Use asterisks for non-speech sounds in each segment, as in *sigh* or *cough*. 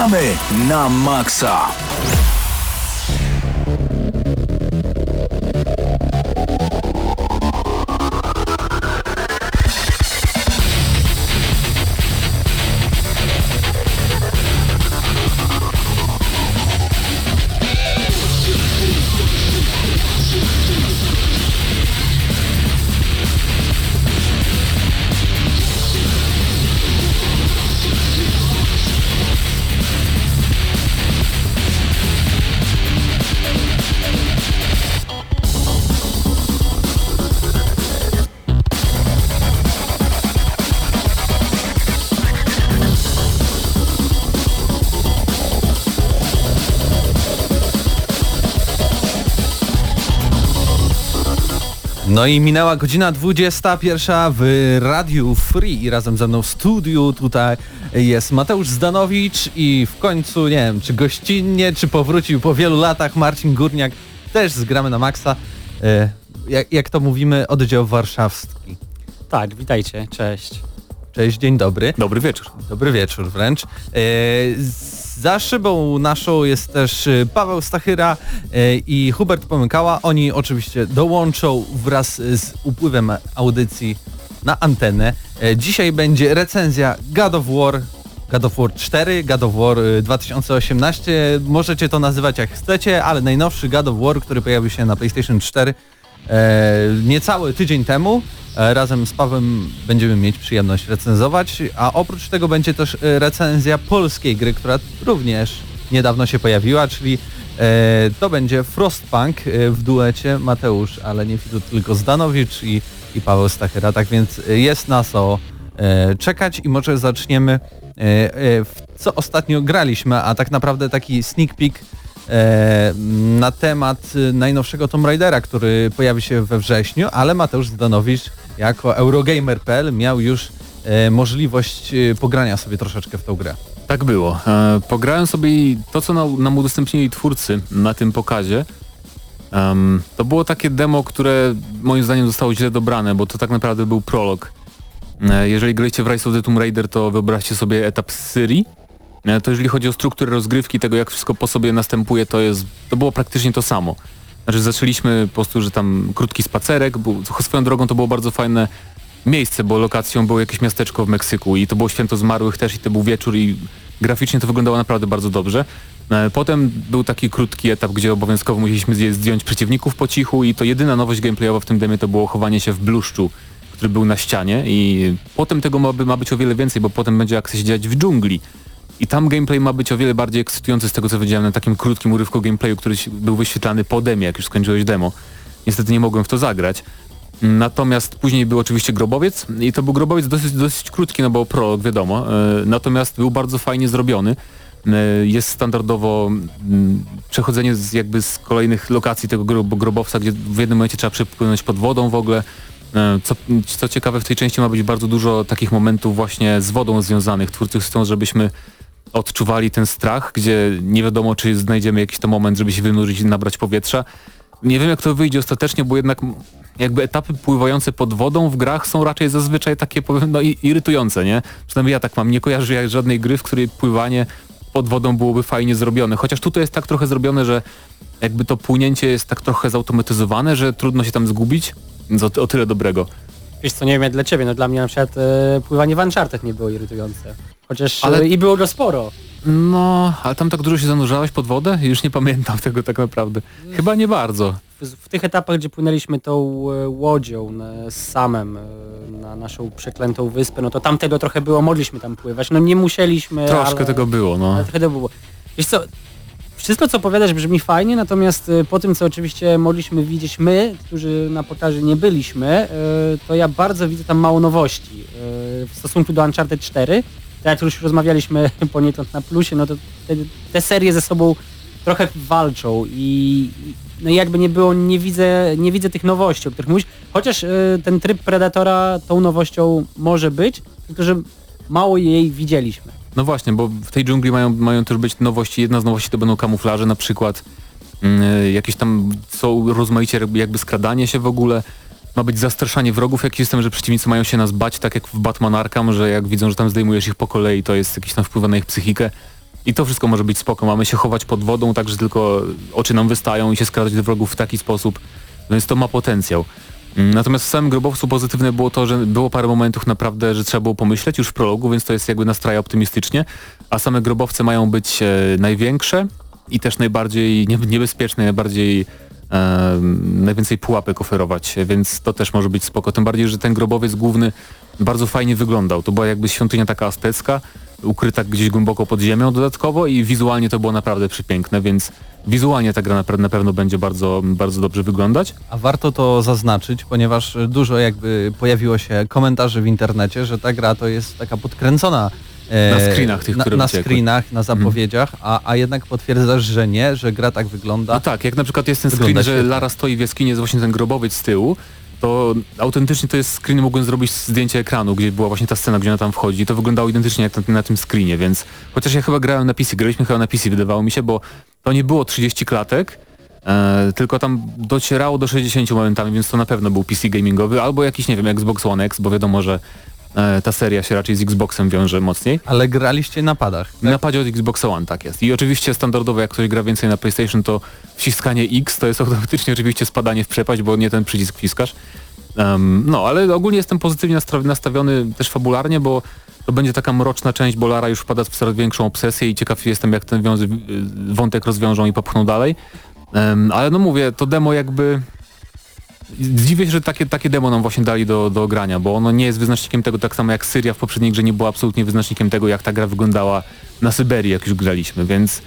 gramy na maksa! No i minęła godzina 21 w Radiu Free i razem ze mną w studiu tutaj jest Mateusz Zdanowicz i w końcu, nie wiem, czy gościnnie, czy powrócił po wielu latach Marcin Górniak, też z Gramy na Maxa, e, jak, jak to mówimy, oddział warszawski. Tak, witajcie, cześć. Cześć, dzień dobry. Dobry wieczór. Dobry wieczór wręcz. E, za szybą naszą jest też e, Paweł Stachyra e, i Hubert Pomykała. Oni oczywiście dołączą wraz z upływem audycji na antenę. E, dzisiaj będzie recenzja God of War God of War 4, God of War 2018. Możecie to nazywać jak chcecie, ale najnowszy God of War, który pojawił się na PlayStation 4 e, niecały tydzień temu. E, razem z Pawłem będziemy mieć przyjemność recenzować, a oprócz tego będzie też e, recenzja polskiej gry, która również niedawno się pojawiła, czyli e, to będzie Frostpunk e, w duecie Mateusz, ale nie Fidu, tylko Zdanowicz i, i Paweł Stachyra, tak więc e, jest na co e, czekać i może zaczniemy e, e, w co ostatnio graliśmy, a tak naprawdę taki sneak peek e, na temat e, najnowszego Tomb Raidera, który pojawi się we wrześniu, ale Mateusz Zdanowicz jako Eurogamer.pl miał już e, możliwość e, pogrania sobie troszeczkę w tą grę. Tak było. E, pograłem sobie to, co nam, udostępnili twórcy na tym pokazie, em, to było takie demo, które moim zdaniem zostało źle dobrane, bo to tak naprawdę był prolog. E, jeżeli graliście w Rise of the Tomb Raider, to wyobraźcie sobie etap z Syrii. E, to jeżeli chodzi o strukturę rozgrywki, tego jak wszystko po sobie następuje, to jest, to było praktycznie to samo. Znaczy zaczęliśmy po prostu, że tam krótki spacerek, był, swoją drogą to było bardzo fajne miejsce, bo lokacją było jakieś miasteczko w Meksyku i to było święto zmarłych też i to był wieczór i graficznie to wyglądało naprawdę bardzo dobrze. E, Potem był taki krótki etap, gdzie obowiązkowo musieliśmy zdjąć przeciwników po cichu i to jedyna nowość gameplayowa w tym demie to było chowanie się w bluszczu, który był na ścianie i potem tego ma, ma być o wiele więcej, bo potem będzie akcja się dziać w dżungli. I tam gameplay ma być o wiele bardziej ekscytujący z tego co widziałem na takim krótkim urywku gameplayu, który był wyświetlany po demie, jak już skończyłeś demo. Niestety nie mogłem w to zagrać. Natomiast później był oczywiście grobowiec i to był grobowiec dosyć, dosyć krótki, no bo prolog wiadomo. E, Natomiast był bardzo fajnie zrobiony. E, Jest standardowo przechodzenie z, jakby z kolejnych lokacji tego grob, grobowca, gdzie w jednym momencie trzeba przepłynąć pod wodą w ogóle. E, Co, co ciekawe w tej części ma być bardzo dużo takich momentów właśnie z wodą związanych. Twórcy chcą, żebyśmy odczuwali ten strach, gdzie nie wiadomo czy znajdziemy jakiś to moment, żeby się wynurzyć i nabrać powietrza. Nie wiem jak to wyjdzie ostatecznie, bo jednak jakby etapy pływające pod wodą w grach są raczej zazwyczaj takie powiem no irytujące, nie? Przynajmniej ja tak mam, nie kojarzę żadnej gry, w której pływanie pod wodą byłoby fajnie zrobione. Chociaż tutaj jest tak trochę zrobione, że jakby to płynięcie jest tak trochę zautomatyzowane, że trudno się tam zgubić. Więc o, o tyle dobrego. Wiesz co, nie wiem jak dla ciebie, no dla mnie na przykład e, pływanie w Uncharted nie było irytujące. Chociaż Ale- ale... i było go sporo. No, ale tam tak dużo się zanurzałeś pod wodę? *laughs* Już nie pamiętam tego tak naprawdę. Chyba nie bardzo. W, w tych etapach, gdzie płynęliśmy tą e, łodzią e, z samem e, na naszą przeklętą wyspę, no to tam tego trochę było, mogliśmy tam pływać. No nie musieliśmy, Troszkę ale... tego było, no. Ale trochę to było. Wiesz co, wszystko co opowiadasz brzmi fajnie, natomiast y, po tym co oczywiście mogliśmy widzieć my, którzy na pokazie nie byliśmy, y, to ja bardzo widzę tam mało nowości. Y, W stosunku do Uncharted 4, tak jak już rozmawialiśmy *laughs* poniekąd na plusie, no to te, te serie ze sobą trochę walczą i no jakby nie było, nie widzę, nie widzę tych nowości, o których mówisz, chociaż ten tryb Predatora tą nowością może być, tylko że mało jej widzieliśmy. No właśnie, bo w tej dżungli mają, mają też być nowości. Jedna z nowości to będą kamuflaże, na przykład mm, jakieś tam są rozmaicie jakby skradanie się w ogóle. Ma być zastraszanie wrogów, jakiś system, że przeciwnicy mają się nas bać, tak jak w Batman Arkham, że jak widzą, że tam zdejmujesz ich po kolei, to jest jakiś tam wpływ na ich psychikę. I to wszystko może być spoko. Mamy się chować pod wodą, tak że tylko oczy nam wystają i się skradać do wrogów w taki sposób. Więc to ma potencjał. Natomiast w samym grobowcu pozytywne było to, że było parę momentów naprawdę, że trzeba było pomyśleć już w prologu, więc to jest jakby nastraja optymistycznie. A same grobowce mają być e, największe i też najbardziej nie- niebezpieczne, najbardziej e, najwięcej pułapek oferować, więc to też może być spoko. Tym bardziej, że ten grobowiec główny bardzo fajnie wyglądał. To była jakby świątynia taka aztecka, ukryta gdzieś głęboko pod ziemią dodatkowo i wizualnie to było naprawdę przepiękne, więc wizualnie ta gra na pewno będzie bardzo, bardzo dobrze wyglądać. A warto to zaznaczyć, ponieważ dużo jakby pojawiło się komentarzy w internecie, że ta gra to jest taka podkręcona e, Na screenach tych, na, które na wyciekły. screenach, na zapowiedziach, a, a jednak potwierdzasz, że nie, że gra tak wygląda. No tak, jak na przykład jest ten screen, że. Lara stoi w jaskini, jest właśnie ten grobowiec z tyłu, to autentycznie to jest screen, mogłem zrobić zdjęcie ekranu, gdzie była właśnie ta scena, gdzie ona tam wchodzi. To wyglądało identycznie jak na, na tym screenie, więc chociaż ja chyba grałem na PC, graliśmy chyba na PC, wydawało mi się, bo to nie było 30 klatek, e, tylko tam docierało do 60 momentami, więc to na pewno był PC gamingowy, albo jakiś, nie wiem, Xbox One X, bo wiadomo, że e, ta seria się raczej z Xboxem wiąże mocniej. Ale graliście na padach. Na padzie od Xbox One tak jest. I oczywiście standardowo jak ktoś gra więcej na PlayStation to wciskanie X to jest *laughs* automatycznie oczywiście spadanie w przepaść, bo nie ten przycisk wciskasz. Em, no, ale ogólnie jestem pozytywnie nastawiony też fabularnie, bo to będzie taka mroczna część, bo Lara już wpada w coraz większą obsesję i ciekaw jestem jak ten wątek rozwiążą i popchną dalej. Em, ale no mówię, to demo jakby... Dziwię się, że takie, takie demo nam właśnie dali do, do grania, bo ono nie jest wyznacznikiem tego, tak samo jak Syria w poprzedniej grze nie była absolutnie wyznacznikiem tego, jak ta gra wyglądała na Syberii, jak już graliśmy, więc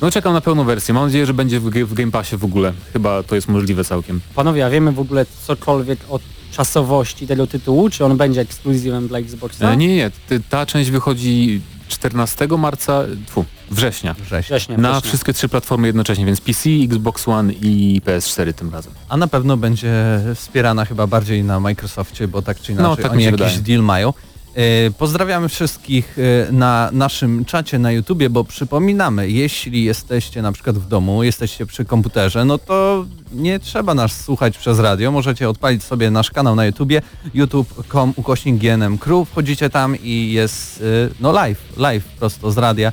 no czekam na pełną wersję. Mam nadzieję, że będzie w, w Game Passie w ogóle. Chyba to jest możliwe całkiem. Panowie, a wiemy w ogóle cokolwiek o czasowości tego tytułu? Czy on będzie ekskluzywem dla Xboxa? E, nie, nie, ta część wychodzi 14 marca, tfu, września. Września. Września, Na września. wszystkie trzy platformy jednocześnie, więc PC, Xbox One i PS4 tym razem. A na pewno będzie wspierana chyba bardziej na Microsoftie, bo tak czy inaczej No, tak oni jakiś wydaje. deal mają. E, Pozdrawiamy wszystkich e, na naszym czacie na YouTubie, bo przypominamy, jeśli jesteście na przykład w domu, jesteście przy komputerze, no to nie trzeba nas słuchać przez radio, możecie odpalić sobie nasz kanał na YouTubie, youtube.com ukośnik GNM Crew, wchodzicie tam i jest e, no live, live prosto z radia,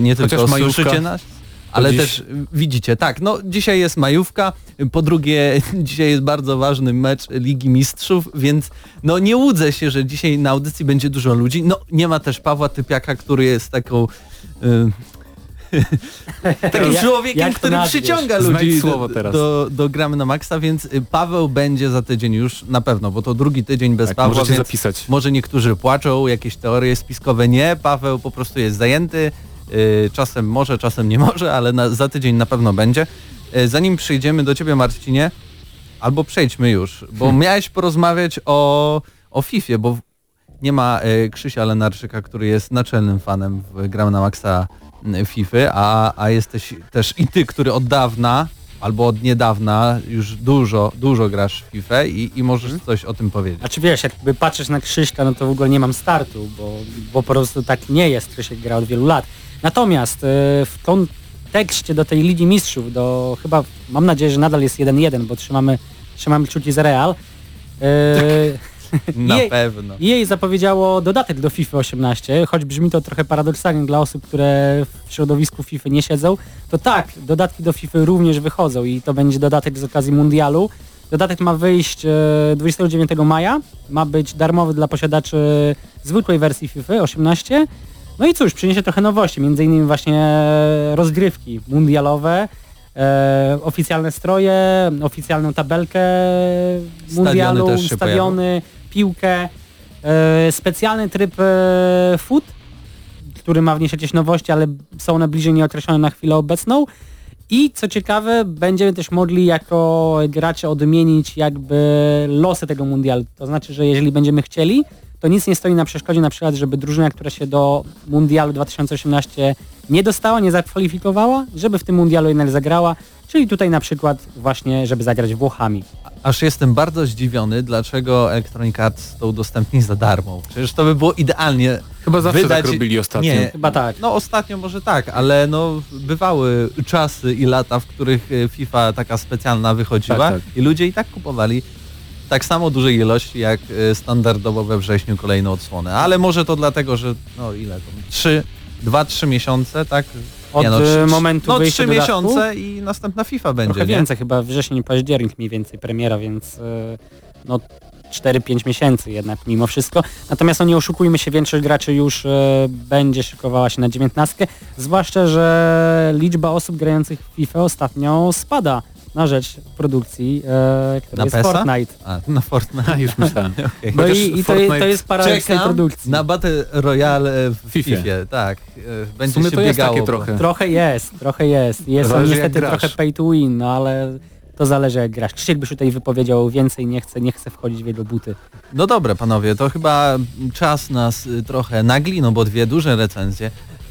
nie Chociaż tylko majówka. słyszycie nas, ale dziś- też widzicie, tak, no dzisiaj jest majówka, po drugie *laughs* dzisiaj jest bardzo ważny mecz Ligi Mistrzów, więc no nie łudzę się, że dzisiaj na audycji będzie dużo ludzi. No nie ma też Pawła Typiaka, który jest taką... Y, *laughs* takim Jak- człowiekiem, jak który przyciąga ludzi do, do, do gramy na maksa, więc y, Paweł będzie za tydzień już na pewno, bo to drugi tydzień bez Tak, Pawła, możecie więc zapisać. może niektórzy płaczą, jakieś teorie spiskowe. Nie, Paweł po prostu jest zajęty, yy, czasem może, czasem nie *laughs* może, ale na, za tydzień na pewno będzie. Yy, zanim przejdziemy do Ciebie Marcinie, albo przejdźmy już, bo Hmm. miałeś porozmawiać o, o FIFA, bo nie ma yy, Krzysia Lenarczyka, który jest naczelnym fanem w Gram na Maxa FIFA, a, a jesteś też i Ty, który od dawna albo od niedawna już dużo, dużo grasz w FIFA i, i możesz Hmm. coś o tym powiedzieć. A czy wiesz, jakby patrzysz na Krzyśka, no to w ogóle nie mam startu, bo, bo po prostu tak nie jest. Krzysiek gra od wielu lat. Natomiast e, w kontekście do tej Ligi Mistrzów, do chyba, mam nadzieję, że nadal jest 1-1, bo trzymamy, trzymamy kciuki za Real. E, *laughs* *laughs* Na jej- pewno. EA zapowiedziało dodatek do FIFA 18, choć brzmi to trochę paradoksalnie dla osób, które w środowisku FIFA nie siedzą, to tak, dodatki do FIFA również wychodzą i to będzie dodatek z okazji mundialu. Dodatek ma wyjść e, 29 maja, ma być darmowy dla posiadaczy zwykłej wersji FIFA 18. No i cóż, przyniesie trochę nowości, między innymi właśnie rozgrywki mundialowe, e, oficjalne stroje, oficjalną tabelkę mundialu, się stadiony, piłkę, e, specjalny tryb e, foot, który ma wnieść jakieś nowości, ale są one bliżej nieokreślone na chwilę obecną. I co ciekawe, będziemy też mogli jako gracze odmienić jakby losy tego mundialu. To znaczy, że jeżeli będziemy chcieli, to nic nie stoi na przeszkodzie na przykład, żeby drużyna, która się do mundialu 2018 nie dostała, nie zakwalifikowała, żeby w tym mundialu jednak zagrała, czyli tutaj na przykład właśnie, żeby zagrać Włochami. Aż jestem bardzo zdziwiony, dlaczego Electronic Arts to udostępni za darmo. Przecież to by było idealnie Chyba zawsze wydać... tak robili ostatnio. Nie, Chyba tak. No ostatnio może tak, ale no bywały czasy i lata, w których e, FIFA taka specjalna wychodziła Tak, tak. i ludzie i tak kupowali tak samo dużej ilości jak e, standardowo we wrześniu kolejną odsłonę. Ale może to dlatego, że no ile to? Trzy 2-3 miesiące, tak? Od no, y, trzy- momentu No wyjścia 3 dodatku? miesiące i następna FIFA będzie, Trochę nie? więcej, chyba wrzesień, październik mniej więcej premiera, więc y, no 4-5 miesięcy jednak mimo wszystko. Natomiast no nie oszukujmy się, większość graczy już y, będzie szykowała się na 19, zwłaszcza, że liczba osób grających w FIFA ostatnio spada na rzecz produkcji, e, która Na jest PESa? Fortnite. A, na Fortnite. Już myślałem. *laughs* Okej. No i, i to, to jest paradoks tej produkcji. na Battle Royale w Fifie. FIFA. Tak. e, Będzie W sumie się to jest biegało. takie trochę. Trochę jest, trochę jest. Jest jak niestety trochę pay to win, no ale to zależy jak grasz. Krzysiek by się tutaj wypowiedział więcej, nie chce, nie chce wchodzić w jego buty. No dobra panowie, to chyba czas nas y, trochę nagli, no bo dwie duże recenzje.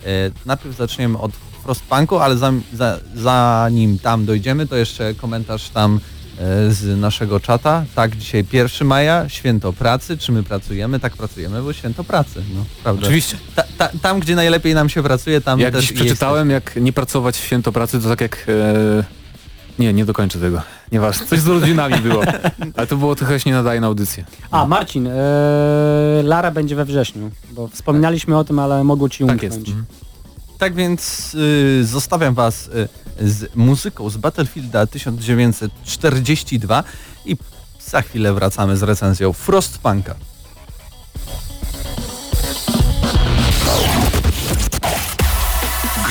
E, Najpierw zaczniemy od Frostpunku, ale zam- za, zanim tam dojdziemy, to jeszcze komentarz tam e, z naszego czata. Tak, dzisiaj 1 maja, święto pracy. Czy my pracujemy? Tak pracujemy, bo święto pracy. No, prawda. Oczywiście. Ta, ta, tam, gdzie najlepiej nam się pracuje, tam Jak też dziś przeczytałem, jak nie pracować w święto pracy, to tak jak... E... Nie, nie dokończę tego. Nieważne. Coś z rodzinami było. *laughs* Ale to było trochę się nie nadaje na audycję. A, Marcin, e, Lara będzie we wrześniu, bo wspominaliśmy o tym, ale mogło ci Tak umknąć. jest. Mhm. Tak więc y, zostawiam Was y, z muzyką z Battlefielda 1942 i za chwilę wracamy z recenzją Frostpunka.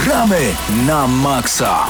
Gramy na maksa.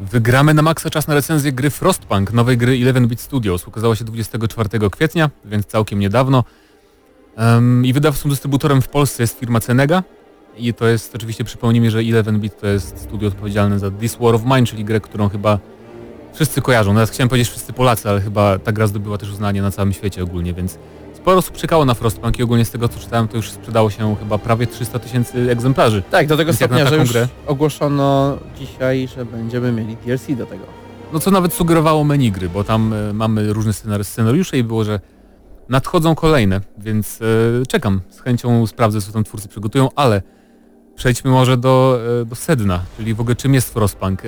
Wygramy na maksa czas na recenzję gry Frostpunk, nowej gry 11-bit Studios. Ukazała się 24 kwietnia, więc całkiem niedawno. Um, I wydawcą dystrybutorem w Polsce jest firma Cenega. I to jest, oczywiście przypomnijmy, że 11-bit to jest studio odpowiedzialne za This War of Mine, czyli grę, którą chyba wszyscy kojarzą. Teraz chciałem powiedzieć wszyscy Polacy, ale chyba ta gra zdobyła też uznanie na całym świecie ogólnie, więc sporo osób czekało na Frostpunk i ogólnie z tego co czytałem, to już sprzedało się chyba prawie 300 tysięcy egzemplarzy. Tak, do tego Więc stopnia, że już grę? ogłoszono dzisiaj, że będziemy mieli DLC do tego. No co nawet sugerowało menu gry, bo tam e, mamy różne scenari- scenariusze i było, że nadchodzą kolejne, więc e, czekam. Z chęcią sprawdzę, co tam twórcy przygotują, ale przejdźmy może do, e, do sedna, czyli w ogóle czym jest Frostpunk.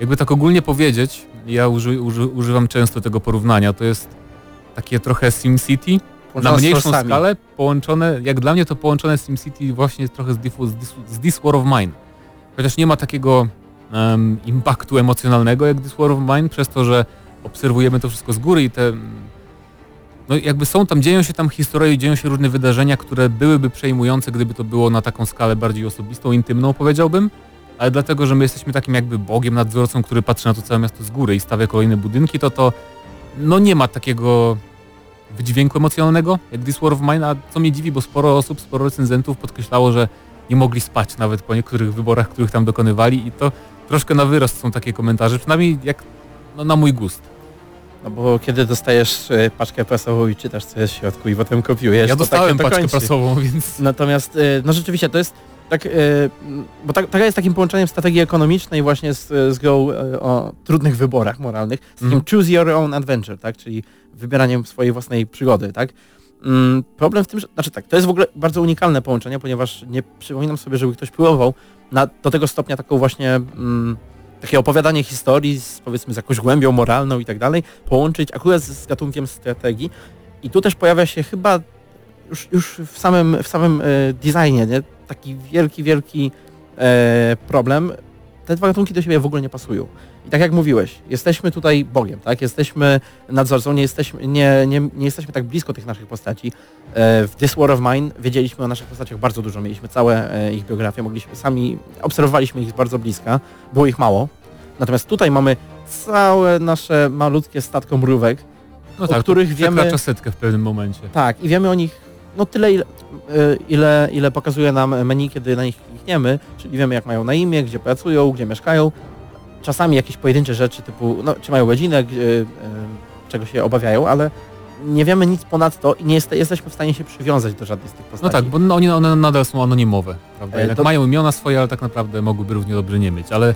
Jakby tak ogólnie powiedzieć, ja uży, uży, używam często tego porównania, to jest takie trochę SimCity, na mniejszą skalę, połączone, jak dla mnie to połączone z SimCity właśnie trochę z, z, This, z This War of Mine. Chociaż nie ma takiego em, impaktu emocjonalnego jak This War of Mine, przez to, że obserwujemy to wszystko z góry i te... No jakby są tam, dzieją się tam historie, dzieją się różne wydarzenia, które byłyby przejmujące, gdyby to było na taką skalę bardziej osobistą, intymną powiedziałbym, ale dlatego, że my jesteśmy takim jakby bogiem, nadzorcą, który patrzy na to całe miasto z góry i stawia kolejne budynki, to to no nie ma takiego wydźwięku emocjonalnego jak This War of Mine, a co mnie dziwi, bo sporo osób, sporo recenzentów podkreślało, że nie mogli spać nawet po niektórych wyborach, których tam dokonywali i to troszkę na wyrost są takie komentarze, przynajmniej jak no, na mój gust. No bo kiedy dostajesz e, paczkę prasową i czytasz co jest w środku i potem kopiujesz, ja to dostałem tak, paczkę prasową, więc Natomiast, e, no rzeczywiście, to jest tak, e, bo taka jest takim połączeniem strategii ekonomicznej właśnie z, z grą o trudnych wyborach moralnych, z takim Mhm. choose your own adventure, tak, czyli wybieraniem swojej własnej przygody, tak. Mm, Problem w tym, że, znaczy tak, to jest w ogóle bardzo unikalne połączenie, ponieważ nie przypominam sobie, żeby ktoś próbował na, do tego stopnia taką właśnie mm, takie opowiadanie historii z powiedzmy z jakąś głębią moralną i tak dalej, połączyć akurat z, z gatunkiem strategii. I tu też pojawia się chyba już, już w samym, w samym e, designie, nie? taki wielki, wielki e, problem. Te dwa gatunki do siebie w ogóle nie pasują. I tak jak mówiłeś, jesteśmy tutaj Bogiem, tak? Jesteśmy nadzorcą, nie jesteśmy, nie, nie, nie jesteśmy tak blisko tych naszych postaci. E, w This War of Mine wiedzieliśmy o naszych postaciach bardzo dużo, mieliśmy całe e, ich biografie, mogliśmy sami, obserwowaliśmy ich z bardzo bliska, było ich mało. Natomiast tutaj mamy całe nasze malutkie statko mrówek, no o tak, których wiemy... przekracza setkę w pewnym momencie. Tak, i wiemy o nich no tyle, ile, y, ile, ile pokazuje nam menu, kiedy na nich klikniemy, czyli wiemy jak mają na imię, gdzie pracują, gdzie mieszkają. Czasami jakieś pojedyncze rzeczy typu, no, czy mają godzinę, y, czego się obawiają, ale nie wiemy nic ponadto i nie jest, jesteśmy w stanie się przywiązać do żadnej z tych No postaci. tak, bo no, oni, one nadal są anonimowe, prawda? E, Jednak to- mają imiona swoje, ale tak naprawdę mogłyby równie dobrze nie mieć, ale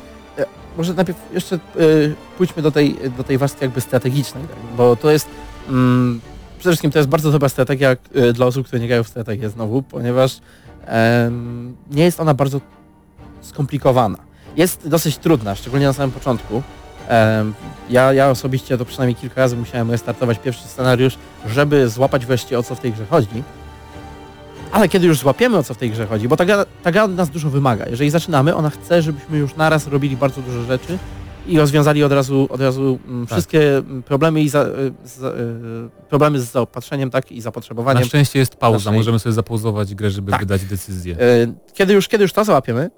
Może najpierw jeszcze y, pójdźmy do tej, do tej warstwy jakby strategicznej, tak? bo to jest mm, przede wszystkim to jest bardzo dobra strategia dla osób, które nie grają w strategię znowu, ponieważ nie jest ona bardzo skomplikowana. Jest dosyć trudna, szczególnie na samym początku. Ja, ja osobiście to przynajmniej kilka razy musiałem restartować pierwszy scenariusz, żeby złapać wreszcie o co w tej grze chodzi. Ale kiedy już złapiemy o co w tej grze chodzi, bo ta gra, ta gra od nas dużo wymaga. Jeżeli zaczynamy, ona chce, żebyśmy już naraz robili bardzo dużo rzeczy i rozwiązali od razu, od razu mm, Tak. wszystkie mm, problemy i za, y, za, y, problemy z zaopatrzeniem, tak i na zapotrzebowaniem. szczęście jest pauza, naszej- możemy sobie zapauzować grę, żeby Tak. wydać decyzję. Y, Kiedy już, kiedy już to załapiemy,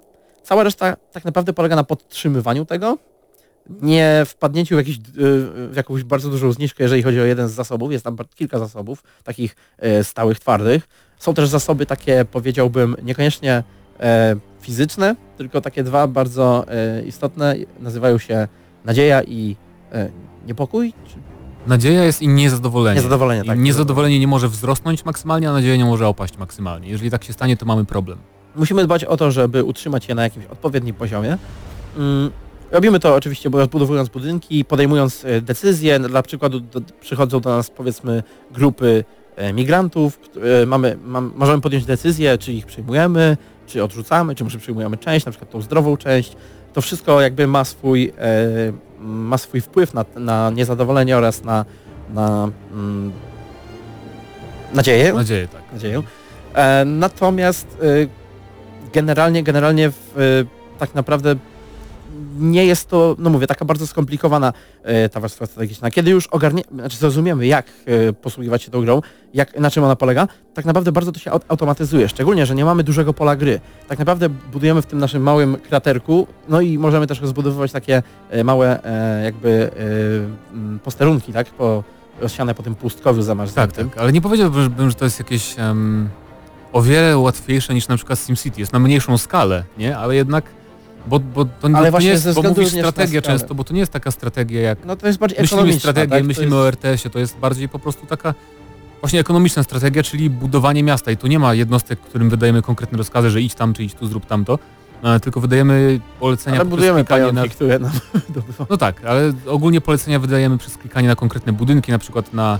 cała reszta tak naprawdę polega na podtrzymywaniu tego, nie wpadnięciu w, jakiś, y, w jakąś bardzo dużą zniżkę, jeżeli chodzi o jeden z zasobów. Jest tam kilka zasobów, takich y, stałych, twardych. Są też zasoby takie, powiedziałbym, niekoniecznie e, fizyczne, tylko takie dwa bardzo e, istotne. Nazywają się nadzieja i e, niepokój, Nadzieja jest i niezadowolenie. niezadowolenie. I Tak, niezadowolenie nie może wzrosnąć maksymalnie, a nadzieja nie może opaść maksymalnie. Jeżeli tak się stanie, to mamy problem. Musimy dbać o to, żeby utrzymać je na jakimś odpowiednim poziomie. Mm, Robimy to oczywiście bo rozbudowując budynki, podejmując e, decyzje. Dla przykładu do, przychodzą do nas powiedzmy grupy e, migrantów. Mamy, mam, możemy podjąć decyzję, czy ich przyjmujemy, czy odrzucamy, czy może przyjmujemy część, na przykład tą zdrową część. To wszystko jakby ma swój, e, ma swój wpływ na, na niezadowolenie oraz na, na mm, nadzieję Nadzieję, tak. nadzieję. Natomiast generalnie, generalnie w, e, tak naprawdę nie jest to, no mówię, taka bardzo skomplikowana e, ta warstwa strategiczna. Kiedy już ogarnie, znaczy zrozumiemy, jak e, posługiwać się tą grą, jak, na czym ona polega, tak naprawdę bardzo to się aut- automatyzuje, szczególnie, że nie mamy dużego pola gry. Tak naprawdę budujemy w tym naszym małym kraterku, no i możemy też rozbudowywać takie e, małe e, jakby e, m, posterunki, tak, po, rozsiane po tym pustkowiu Tak, zamarzniętym. tak. Ale nie powiedziałbym, że to jest jakieś em, o wiele łatwiejsze niż na przykład SimCity. Jest na mniejszą skalę, nie? Ale jednak, bo, bo to, Ale nie jest, bo mówisz strategia często, bo to nie jest taka strategia jak No to jest bardziej myślimy strategię, tak? Myślimy jest- o RTS-ie, to jest bardziej po prostu taka właśnie ekonomiczna strategia, czyli budowanie miasta i tu nie ma jednostek, którym wydajemy konkretne rozkazy, że idź tam, czy idź tu, zrób tamto, e, tylko wydajemy polecenia Ale budujemy klikanie pająki, na... które nam. *laughs* No tak, ale ogólnie polecenia wydajemy przez klikanie na konkretne budynki, na przykład na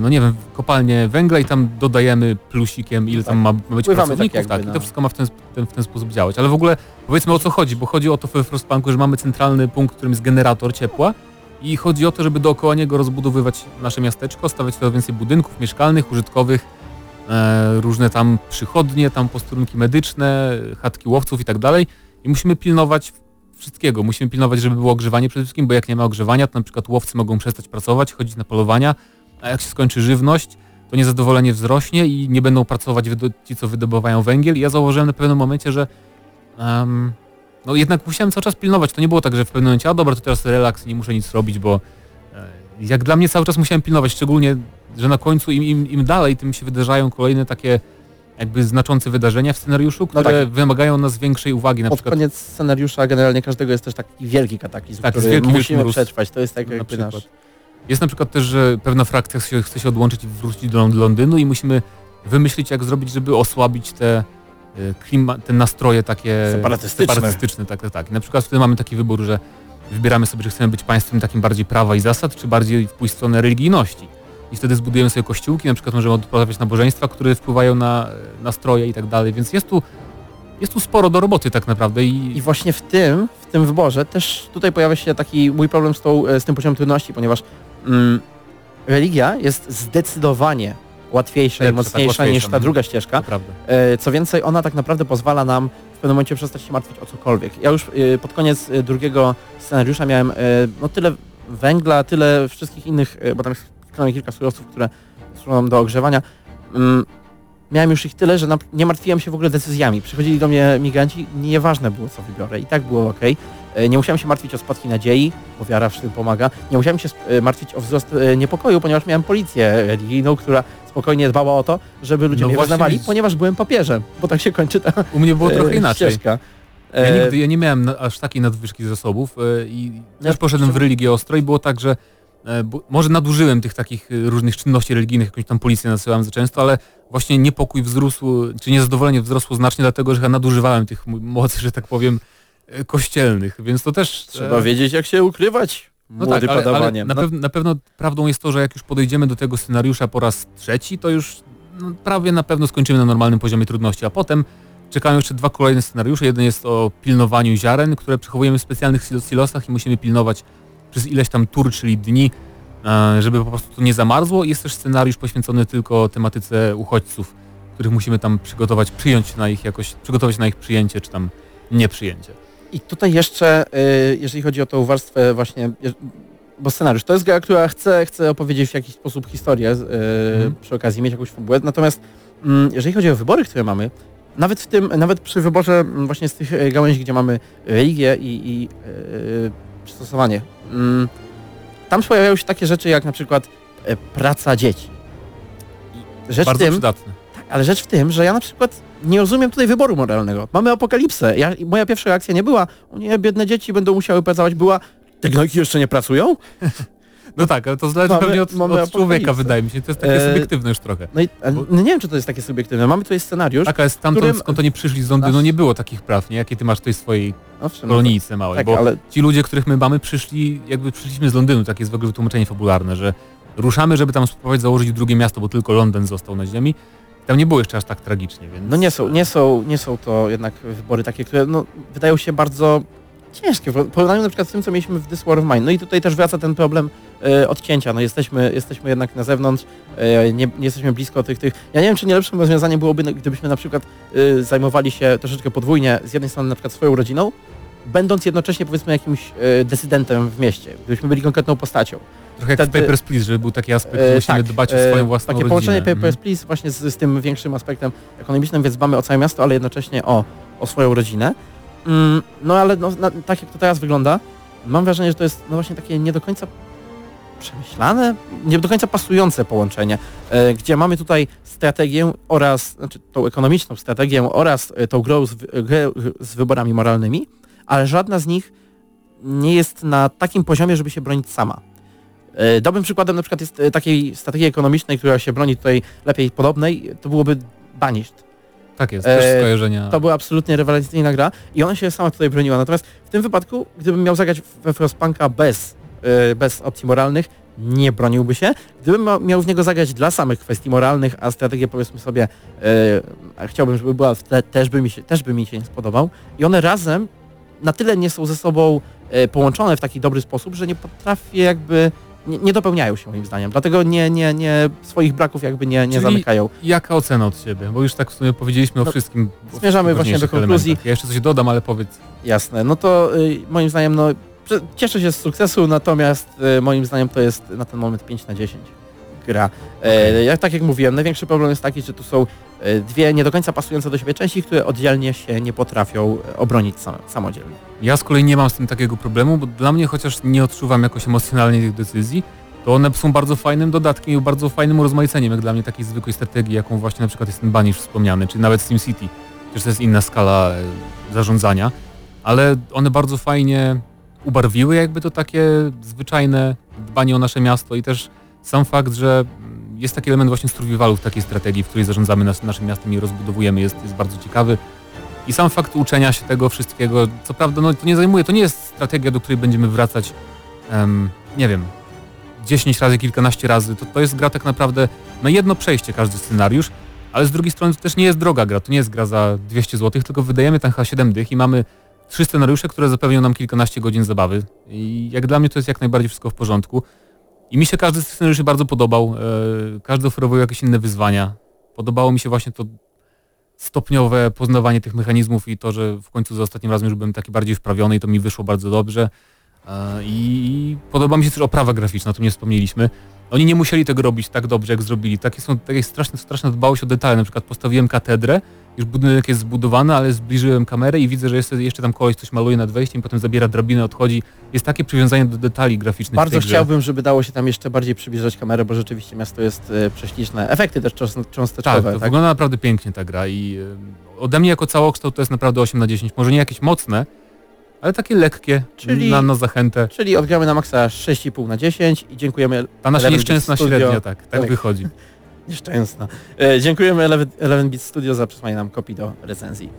no nie wiem, kopalnię węgla i tam dodajemy plusikiem, ile Tak. tam ma ma być Wpływamy pracowników, tak jakby tak, i to wszystko ma w ten, ten, w ten sposób działać. Ale w ogóle powiedzmy o co chodzi, bo chodzi o to we Frostpunku, że mamy centralny punkt, którym jest generator ciepła i chodzi o to, żeby dookoła niego rozbudowywać nasze miasteczko, stawiać coraz więcej budynków mieszkalnych, użytkowych, e, różne tam przychodnie, tam posterunki medyczne, chatki łowców i tak dalej. I musimy pilnować wszystkiego. Musimy pilnować, żeby było ogrzewanie przede wszystkim, bo jak nie ma ogrzewania, to na przykład łowcy mogą przestać pracować, chodzić na polowania, a jak się skończy żywność, to niezadowolenie wzrośnie i nie będą pracować ci, co wydobywają węgiel. I ja zauważyłem na pewnym momencie, że um, no jednak musiałem cały czas pilnować. To nie było tak, że w pewnym momencie, a dobra, to teraz relaks, nie muszę nic robić, bo e, jak dla mnie cały czas musiałem pilnować, szczególnie, że na końcu im, im, im dalej, tym się wydarzają kolejne takie jakby znaczące wydarzenia w scenariuszu, które no tak. wymagają nas większej uwagi. Na Pod przykład... koniec scenariusza generalnie każdego jest też taki wielki kataklizm, tak, który wielki, musimy wielki przetrwać. To jest tak jakby nasz... Jest na przykład też, że pewna frakcja chce się, odłączyć i wrócić do Londynu i musimy wymyślić, jak zrobić, żeby osłabić te, e, klima, te nastroje takie separatystyczne. separatystyczne tak, tak, tak. I na przykład wtedy mamy taki wybór, że wybieramy sobie, że chcemy być państwem takim bardziej prawa i zasad, czy bardziej w pójść w stronę religijności i wtedy zbudujemy sobie kościółki, na przykład możemy odprawiać nabożeństwa, które wpływają na nastroje i tak dalej, więc jest tu, jest tu sporo do roboty tak naprawdę. I... I właśnie w tym, w tym wyborze też tutaj pojawia się taki mój problem z, tą, z tym poziomem trudności, ponieważ mm, religia jest zdecydowanie łatwiejsza i tak mocniejsza tak, niż ta no. druga ścieżka. E, co więcej, ona tak naprawdę pozwala nam w pewnym momencie przestać się martwić o cokolwiek. Ja już e, pod koniec e, drugiego scenariusza miałem no tyle węgla, tyle wszystkich innych, bo tam jest kilka surowców, które służą do ogrzewania. Mm, miałem już ich tyle, że nie martwiłem się w ogóle decyzjami. Przychodzili do mnie migranci, nieważne było co wybiorę i tak było ok. E, nie musiałem się martwić o spadki nadziei, bo wiara w tym pomaga. Nie musiałem się e, martwić o wzrost e, niepokoju, ponieważ miałem policję religijną, która spokojnie dbała o to, żeby ludzie no mnie wyznawali, ponieważ byłem papieżem, bo tak się kończy ta U mnie było trochę inaczej. Ścieżka. Ja, nigdy, ja nie miałem aż takiej nadwyżki zasobów i też poszedłem w religię ostro i było tak, że może nadużyłem tych takich różnych czynności religijnych, jakąś tam policję nasyłałem za często, ale właśnie niepokój wzrósł, czy niezadowolenie wzrosło znacznie dlatego, że ja nadużywałem tych mocy, że tak powiem, kościelnych, więc to też... Trzeba wiedzieć, jak się ukrywać. No tak, ale, ale na, pew na, pewno prawdą jest to, że jak już podejdziemy do tego scenariusza po raz trzeci, to już no, prawie na pewno skończymy na normalnym poziomie trudności, a potem czekają jeszcze dwa kolejne scenariusze. Jeden jest o pilnowaniu ziaren, które przechowujemy w specjalnych silosach i musimy pilnować przez ileś tam tur, czyli dni, e, żeby po prostu to nie zamarzło. Jest też scenariusz poświęcony tylko tematyce uchodźców, których musimy tam przygotować, przyjąć na ich jakoś, przygotować na ich przyjęcie, czy tam nieprzyjęcie. I tutaj jeszcze, e, jeżeli chodzi o tą warstwę właśnie, bo scenariusz to jest gra, która chce, chce opowiedzieć w jakiś sposób historię, mm. przy okazji mieć jakąś fabułę, natomiast mm, jeżeli chodzi o wybory, które mamy, nawet w tym, nawet przy wyborze mm, właśnie z tych gałęzi, gdzie mamy religię i, i yy, przystosowanie Mm, tam pojawiają się takie rzeczy jak na przykład e, praca dzieci. rzecz Bardzo tym, przydatne. Tak, ale rzecz w tym, że ja na przykład nie rozumiem tutaj wyboru moralnego. Mamy apokalipsę. Ja, moja pierwsza reakcja nie była, o nie, biedne dzieci będą musiały pracować, była, te gnojki jeszcze nie pracują? *laughs* No tak, ale to zależy mamy, pewnie od, od człowieka, wydaje mi się. To jest takie e... subiektywne już trochę. No, i, no nie wiem, czy to jest takie subiektywne. Mamy tutaj scenariusz, Tak, ale stamtąd, którym... skąd oni przyszli z Londynu, nie było takich praw, nie? Jakie ty masz tutaj swojej Owszem, kolonijce małej, tak, bo ale... ci ludzie, których my mamy, przyszli, jakby przyszliśmy z Londynu, takie jest w ogóle wytłumaczenie fabularne, że ruszamy, żeby tam spróbować założyć drugie miasto, bo tylko Londyn został na ziemi. Tam nie było jeszcze aż tak tragicznie, więc... No nie są, nie są, nie są to jednak wybory takie, które no, wydają się bardzo ciężkie. W porównaniu na przykład z tym, co mieliśmy w This War of Mine. No i tutaj też wraca ten problem e, odcięcia. No jesteśmy, jesteśmy jednak na zewnątrz, e, nie, nie, jesteśmy blisko tych, tych... Ja nie wiem, czy nie lepszym rozwiązaniem byłoby, gdybyśmy na przykład e, zajmowali się troszeczkę podwójnie, z jednej strony na przykład swoją rodziną, będąc jednocześnie powiedzmy jakimś e, decydentem w mieście, gdybyśmy byli konkretną postacią. Trochę jak Wtedy, w Papers, Please, żeby był taki aspekt, że musimy tak, dbać o swoją e, własną Takie rodzinę. połączenie Papers, mhm. Please właśnie z, z, tym większym aspektem ekonomicznym, więc dbamy o całe miasto, ale jednocześnie o, o swoją rodzinę. Mm, no ale no, na, tak jak to teraz wygląda, mam wrażenie, że to jest no właśnie takie nie do końca przemyślane, nie do końca pasujące połączenie, e, gdzie mamy tutaj strategię oraz, znaczy tą ekonomiczną strategię oraz e, tą grę z, grę z wyborami moralnymi, ale żadna z nich nie jest na takim poziomie, żeby się bronić sama. E, dobrym przykładem na przykład jest e, takiej strategii ekonomicznej, która się broni tutaj lepiej podobnej, to byłoby Banished. Tak jest, też e, skojarzenia. To była absolutnie rewelacyjna gra i ona się sama tutaj broniła. Natomiast w tym wypadku, gdybym miał zagrać we Frostpunka bez, e, bez opcji moralnych, nie broniłby się. Gdybym miał w niego zagrać dla samych kwestii moralnych, a strategię powiedzmy sobie, e, chciałbym, żeby była, te, też, by mi się, też by mi się nie spodobał. I one razem na tyle nie są ze sobą połączone w taki dobry sposób, że nie potrafię jakby, nie, nie dopełniają się moim zdaniem, dlatego nie, nie, nie swoich braków jakby nie, nie Czyli zamykają. Jaka ocena od Ciebie? Bo już tak w sumie powiedzieliśmy o No, wszystkim. o zmierzamy właśnie do konkluzji. elementach. Ja jeszcze coś dodam, ale powiedz. Jasne, no to y, moim zdaniem, no cieszę się z sukcesu, natomiast y, moim zdaniem to jest na ten moment 5 na 10 gra. E, jak, tak jak mówiłem, największy problem jest taki, że tu są dwie nie do końca pasujące do siebie części, które oddzielnie się nie potrafią e, obronić sam, samodzielnie. Ja z kolei nie mam z tym takiego problemu, bo dla mnie chociaż nie odczuwam jakoś emocjonalnie tych decyzji, to one są bardzo fajnym dodatkiem i bardzo fajnym urozmaiceniem, jak dla mnie takiej zwykłej strategii, jaką właśnie na przykład jest ten Banish wspomniany, czy nawet SimCity. Przecież to jest inna skala e, zarządzania, ale one bardzo fajnie ubarwiły jakby to takie zwyczajne dbanie o nasze miasto i też sam fakt, że jest taki element właśnie survivalu w takiej strategii, w której zarządzamy nas, naszym miastem i rozbudowujemy, jest, jest bardzo ciekawy. I sam fakt uczenia się tego wszystkiego, co prawda, no to nie zajmuje, to nie jest strategia, do której będziemy wracać, em, nie wiem, 10 razy, kilkanaście razy. To, to jest gra tak naprawdę na jedno przejście każdy scenariusz, ale z drugiej strony to też nie jest droga gra, to nie jest gra za 200 zł, tylko wydajemy tam chyba 7 dych i mamy trzy scenariusze, które zapewnią nam kilkanaście godzin zabawy. I jak dla mnie to jest jak najbardziej wszystko w porządku. I mi się każdy z tych scenariuszy bardzo podobał. E, każdy oferował jakieś inne wyzwania. Podobało mi się właśnie to stopniowe poznawanie tych mechanizmów i to, że w końcu za ostatnim razem już byłem taki bardziej wprawiony i to mi wyszło bardzo dobrze. E, I podoba mi się też oprawa graficzna, o tym nie wspomnieliśmy. Oni nie musieli tego robić tak dobrze, jak zrobili. Takie są takie straszne, dbałość o detale. Na przykład postawiłem katedrę, już budynek jest zbudowany, ale zbliżyłem kamerę i widzę, że jest, jeszcze tam koleś coś maluje nad wejściem, potem zabiera drabinę, odchodzi. Jest takie przywiązanie do detali graficznych. Bardzo chciałbym, żeby dało się tam jeszcze bardziej przybliżać kamerę, bo rzeczywiście miasto jest e, prześliczne. Efekty też Tak, cząsteczkowe, to tak? wygląda naprawdę pięknie ta gra i y, ode mnie jako całokształt to jest naprawdę 8 na 10. Może nie jakieś mocne, ale takie lekkie, Czyli- na, na zachętę. Czyli odgramy na maksa 6,5 na 10 i dziękujemy Ta nasza nieszczęsna średnia, tak, tak Tak. wychodzi. *laughs* Nieszczęsna. E, dziękujemy Eleven, Beat Studio za przesłanie nam kopii do recenzji.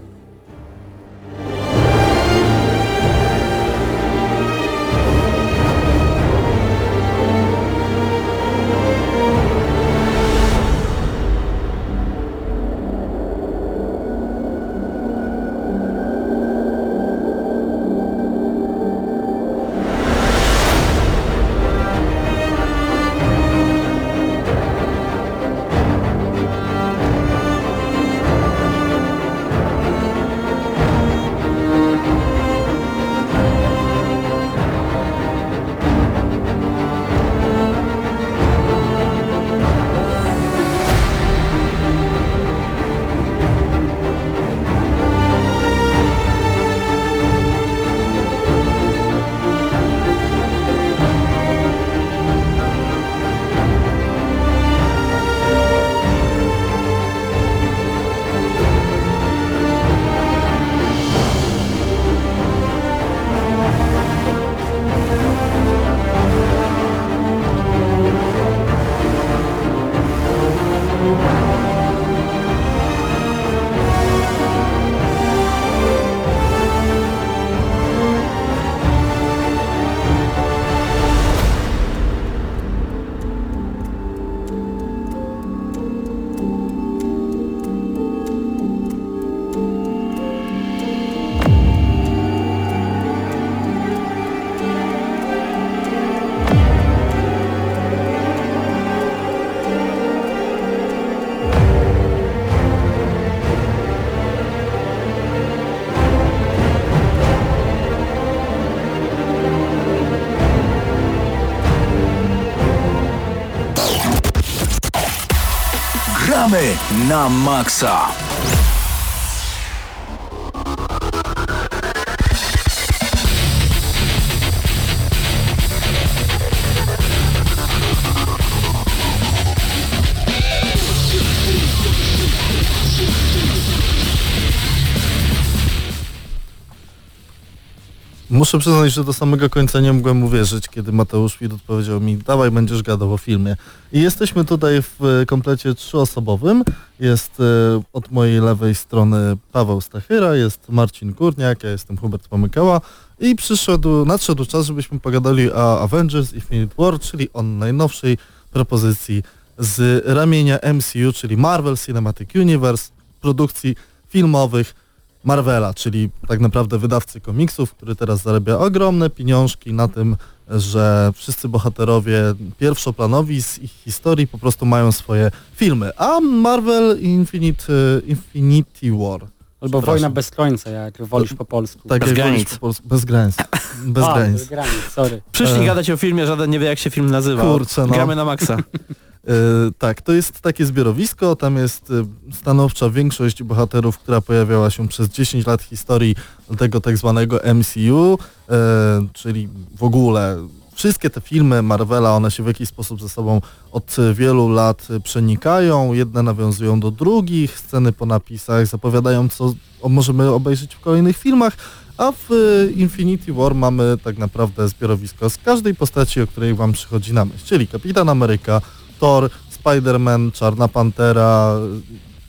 Na maksa. Muszę przyznać, że do samego końca nie mogłem uwierzyć, kiedy Mateusz Widut powiedział mi, dawaj, będziesz gadał o filmie. I jesteśmy tutaj w e, komplecie trzyosobowym. Jest e, od mojej lewej strony Paweł Stachyra, jest Marcin Górniak, ja jestem Hubert Pomykała i przyszedł, nadszedł czas, żebyśmy pogadali o Avengers Infinite War, czyli o najnowszej propozycji z ramienia MCU, czyli Marvel Cinematic Universe, produkcji filmowych, Marvela, czyli tak naprawdę wydawcy komiksów, który teraz zarabia ogromne pieniążki na tym, że wszyscy bohaterowie pierwszoplanowi z ich historii po prostu mają swoje filmy, a Marvel Infinite, Infinity War Albo. Wojna bez końca, jak wolisz po polsku. tak Bez jak granic. po polsku, bez granic. *coughs* Bez A, granic. bez granic, sorry. Przyszli E. gadać o filmie, żaden nie wie jak się film nazywa. Kurczę, no. Gramy na maksa. *laughs* E, tak, to jest takie zbiorowisko, tam jest e, stanowcza większość bohaterów, która pojawiała się przez 10 lat historii tego tak zwanego MCU, e, czyli w ogóle wszystkie te filmy Marvela, one się w jakiś sposób ze sobą od wielu lat przenikają, jedne nawiązują do drugich, sceny po napisach zapowiadają, co możemy obejrzeć w kolejnych filmach, a w Infinity War mamy tak naprawdę zbiorowisko z każdej postaci, o której wam przychodzi na myśl, czyli Kapitan Ameryka, Thor, Spider-Man, Czarna Pantera,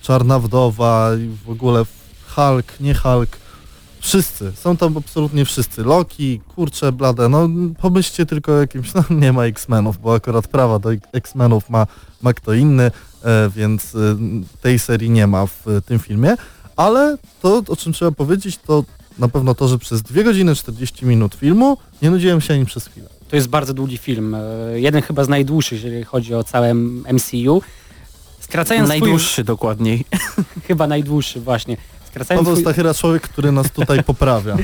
Czarna Wdowa i w ogóle Hulk, nie Hulk. Wszyscy, są tam absolutnie wszyscy. Loki, kurcze, blade, no pomyślcie tylko jakimś, no nie ma X-Menów, bo akurat prawa do X-Menów ma, ma kto inny, e, więc e, tej serii nie ma w e, tym filmie, ale to, o czym trzeba powiedzieć, to na pewno to, że przez 2 godziny 40 minut filmu nie nudziłem się ani przez chwilę. To jest bardzo długi film. E, Jeden chyba z najdłuższych, jeżeli chodzi o całe MCU. Skracając swój, Najdłuższy dokładniej. *laughs* chyba najdłuższy właśnie. Skracając Paweł swój, Stachyra, człowiek, który nas tutaj *laughs* poprawia.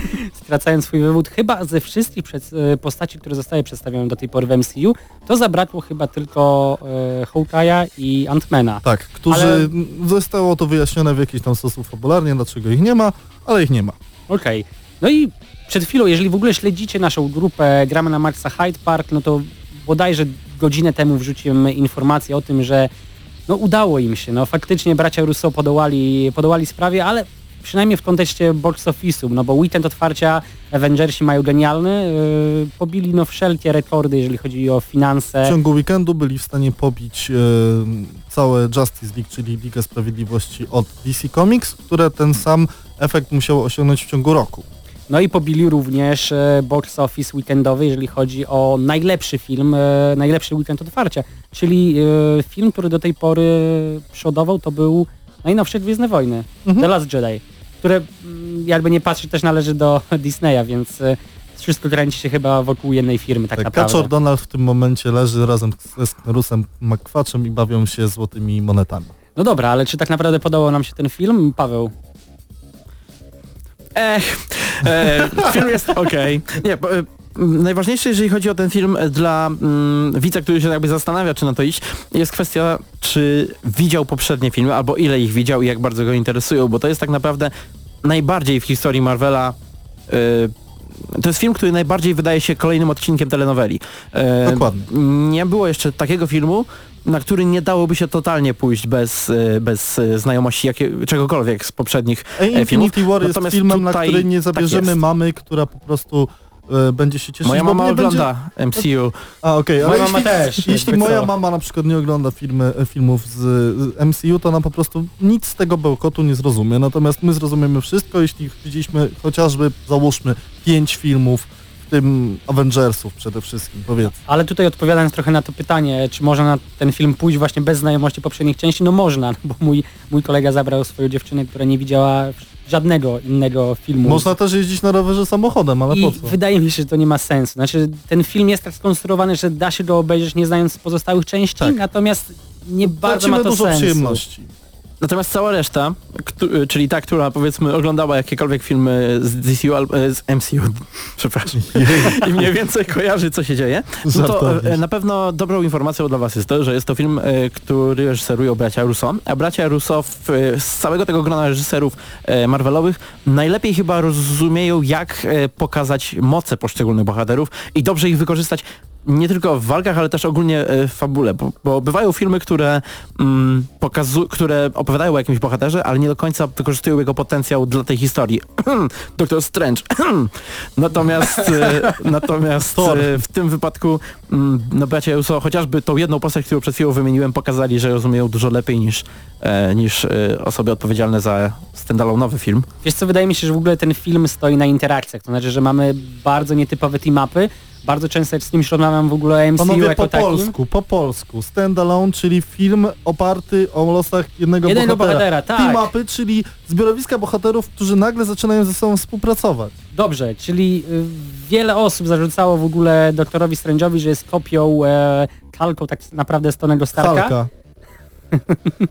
skracając swój wywód, chyba ze wszystkich przed, e, postaci, które zostały przedstawione do tej pory w MCU, to zabrakło chyba tylko e, Hawkeye'a i Antmana. Tak, którzy Ale- zostało to wyjaśnione w jakiś tam sposób fabularnie, dlaczego ich nie ma, ale ich nie ma. Okej. No i przed chwilą, jeżeli w ogóle śledzicie naszą grupę Gramy na Maxa Hyde Park, no to bodajże godzinę temu wrzuciłem informację o tym, że no udało im się. No faktycznie bracia Russo podołali, podołali sprawie, ale przynajmniej w kontekście box office'u, no bo weekend otwarcia Avengersi mają genialny, yy, pobili no wszelkie rekordy, jeżeli chodzi o W finanse. ciągu weekendu byli w stanie pobić e, całe Justice League, czyli Ligę Sprawiedliwości od DC Comics, które ten sam efekt musiało osiągnąć w ciągu roku. No i pobili również e, box office weekendowy, jeżeli chodzi o najlepszy film, e, najlepszy weekend otwarcia. Czyli e, film, który do tej pory przodował, to był najnowsze Gwiezdne Wojny, Mhm. The Last Jedi, które mm, jakby nie patrzeć też należy do *laughs* Disneya, więc wszystko kręci się chyba wokół jednej firmy tak, Tak, naprawdę. Kaczor Donald w tym momencie leży razem ze Sknerusem McQuatchem i bawią się złotymi monetami. No dobra, ale czy tak naprawdę podobał nam się ten film? Paweł, Ech, e, film jest okej. Nie, bo, e, najważniejsze, jeżeli chodzi o ten film dla mm, widza, który się jakby zastanawia, czy na to iść, jest kwestia, czy widział poprzednie filmy, albo ile ich widział i jak bardzo go interesują, bo to jest tak naprawdę najbardziej w historii Marvela e, to jest film, który najbardziej wydaje się kolejnym odcinkiem telenoweli. E, Dokładnie. Nie było jeszcze takiego filmu, na który nie dałoby się totalnie pójść bez, e, bez e, znajomości jakie, czegokolwiek z poprzednich e, filmów. Infinity War jest Natomiast filmem, na który nie tak zabierzemy jest. mamy, która po prostu będzie się cieszyć. Moja bo mama nie będzie- ogląda MCU. A okej, ale Moja jeśli, też, jeśli moja co. mama na przykład nie ogląda filmy, filmów z, z MCU, to ona po prostu nic z tego bełkotu nie zrozumie. Natomiast my zrozumiemy wszystko, jeśli widzieliśmy chociażby, załóżmy, pięć filmów, w tym Avengersów przede wszystkim, powiedzmy. Ale tutaj odpowiadając trochę na to pytanie, czy można na ten film pójść właśnie bez znajomości poprzednich części, no można, *laughs* bo mój, mój kolega zabrał swoją dziewczynę, która nie widziała żadnego innego filmu. Można też jeździć na rowerze samochodem, ale I po co? wydaje mi się, że to nie ma sensu. Znaczy ten film jest tak skonstruowany, że da się go obejrzeć nie znając pozostałych części, Tak. natomiast nie bardzo Tracimy ma to dużo sensu. przyjemności. Natomiast cała reszta, któ- czyli ta, która powiedzmy oglądała jakiekolwiek filmy z DCU e, z MCU, *laughs* przepraszam, i mniej więcej kojarzy co się dzieje, no to e, na pewno dobrą informacją dla Was jest to, że jest to film, który reżyserują bracia Russo, a bracia Russo w, z całego tego grona reżyserów Marvelowych najlepiej chyba rozumieją jak pokazać moce poszczególnych bohaterów i dobrze ich wykorzystać nie tylko w walkach, ale też ogólnie e, w fabule, bo, bo bywają filmy, które, mm, pokazu- które opowiadają o jakimś bohaterze, ale nie do końca wykorzystują jego potencjał dla tej historii. *clears throat* Doktor Strange. *clears throat* natomiast e, *laughs* natomiast e, w tym wypadku mm, no bracia Russo chociażby tą jedną postać, którą przed chwilą wymieniłem, pokazali, że rozumieją dużo lepiej niż, e, niż e, osoby odpowiedzialne za standalone'owy film. Wiesz co, wydaje mi się, że w ogóle ten film stoi na interakcjach, to znaczy, że mamy bardzo nietypowe team-upy, Bardzo często z kimś rozmawiam w ogóle o MCU Panowie, jako po takim. polsku, po polsku. Standalone, czyli film oparty o losach jednego Jednego bohatera. bohatera, tak. Team-upy, czyli zbiorowiska bohaterów, którzy nagle zaczynają ze sobą współpracować. Dobrze, czyli y, wiele osób zarzucało w ogóle doktorowi Strange'owi, że jest kopią, e, kalką tak naprawdę z Tonego Starka. Halka. *laughs*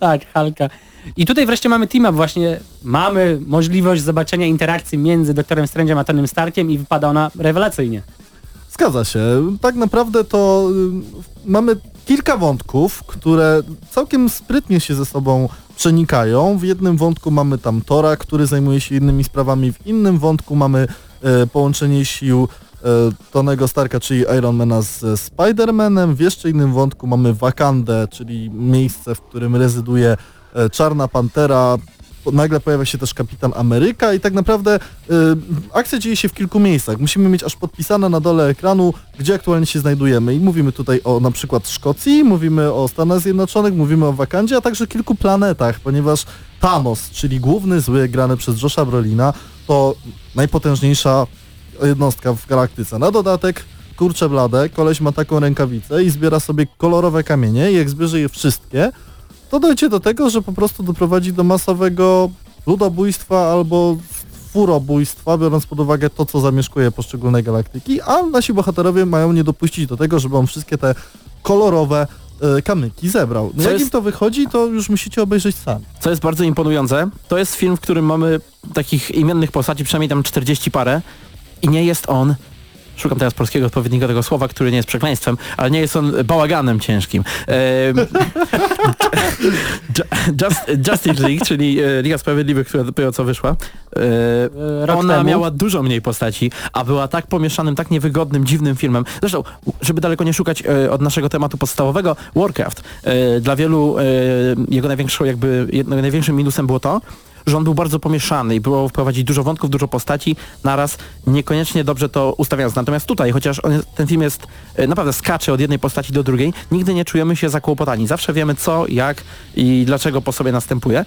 Tak, Halka. I tutaj wreszcie mamy team up, właśnie mamy możliwość zobaczenia interakcji między doktorem Strange'em a Tonym Starkiem i wypada ona rewelacyjnie. Zgadza się. Tak naprawdę to y, mamy kilka wątków, które całkiem sprytnie się ze sobą przenikają. W jednym wątku mamy tam Tora, który zajmuje się innymi sprawami, w innym wątku mamy e, połączenie sił e, Tonego Starka, czyli Ironmana z Spider-Manem. W jeszcze innym wątku mamy Wakandę, czyli miejsce, w którym rezyduje Czarna Pantera. Nagle pojawia się też Kapitan Ameryka i tak naprawdę y, akcja dzieje się w kilku miejscach. Musimy mieć aż podpisane na dole ekranu, gdzie aktualnie się znajdujemy. I mówimy tutaj o na przykład Szkocji, mówimy o Stanach Zjednoczonych, mówimy o Wakandzie, a także kilku planetach, ponieważ Thanos, czyli główny zły grany przez Josha Brolina, to najpotężniejsza jednostka w galaktyce. Na dodatek kurcze blade, koleś ma taką rękawicę i zbiera sobie kolorowe kamienie i jak zbierze je wszystkie, to dojdzie do tego, że po prostu doprowadzi do masowego ludobójstwa albo furobójstwa, biorąc pod uwagę to, co zamieszkuje poszczególne galaktyki, a nasi bohaterowie mają nie dopuścić do tego, żeby on wszystkie te kolorowe e, kamyki zebrał. No jak jest- im to wychodzi, to już musicie obejrzeć sami. Co jest bardzo imponujące, to jest film, w którym mamy takich imiennych postaci, przynajmniej tam 40 parę i nie jest on Szukam teraz polskiego odpowiednika tego słowa, który nie jest przekleństwem, ale nie jest on bałaganem ciężkim. *laughs* Just, Justice League, czyli e, Liga Sprawiedliwych, która dopiero co wyszła, e, Rok ona temu. miała dużo mniej postaci, a była tak pomieszanym, tak niewygodnym, dziwnym filmem. Zresztą, żeby daleko nie szukać e, od naszego tematu podstawowego, Warcraft. Dla wielu jego największą, jakby, jedno, największym minusem było to, że on był bardzo pomieszany i było wprowadzić dużo wątków, dużo postaci naraz, niekoniecznie dobrze to ustawiając. Natomiast tutaj, chociaż on, ten film jest e, naprawdę skacze od jednej postaci do drugiej, nigdy nie czujemy się zakłopotani. Zawsze wiemy co, jak i dlaczego po sobie następuje.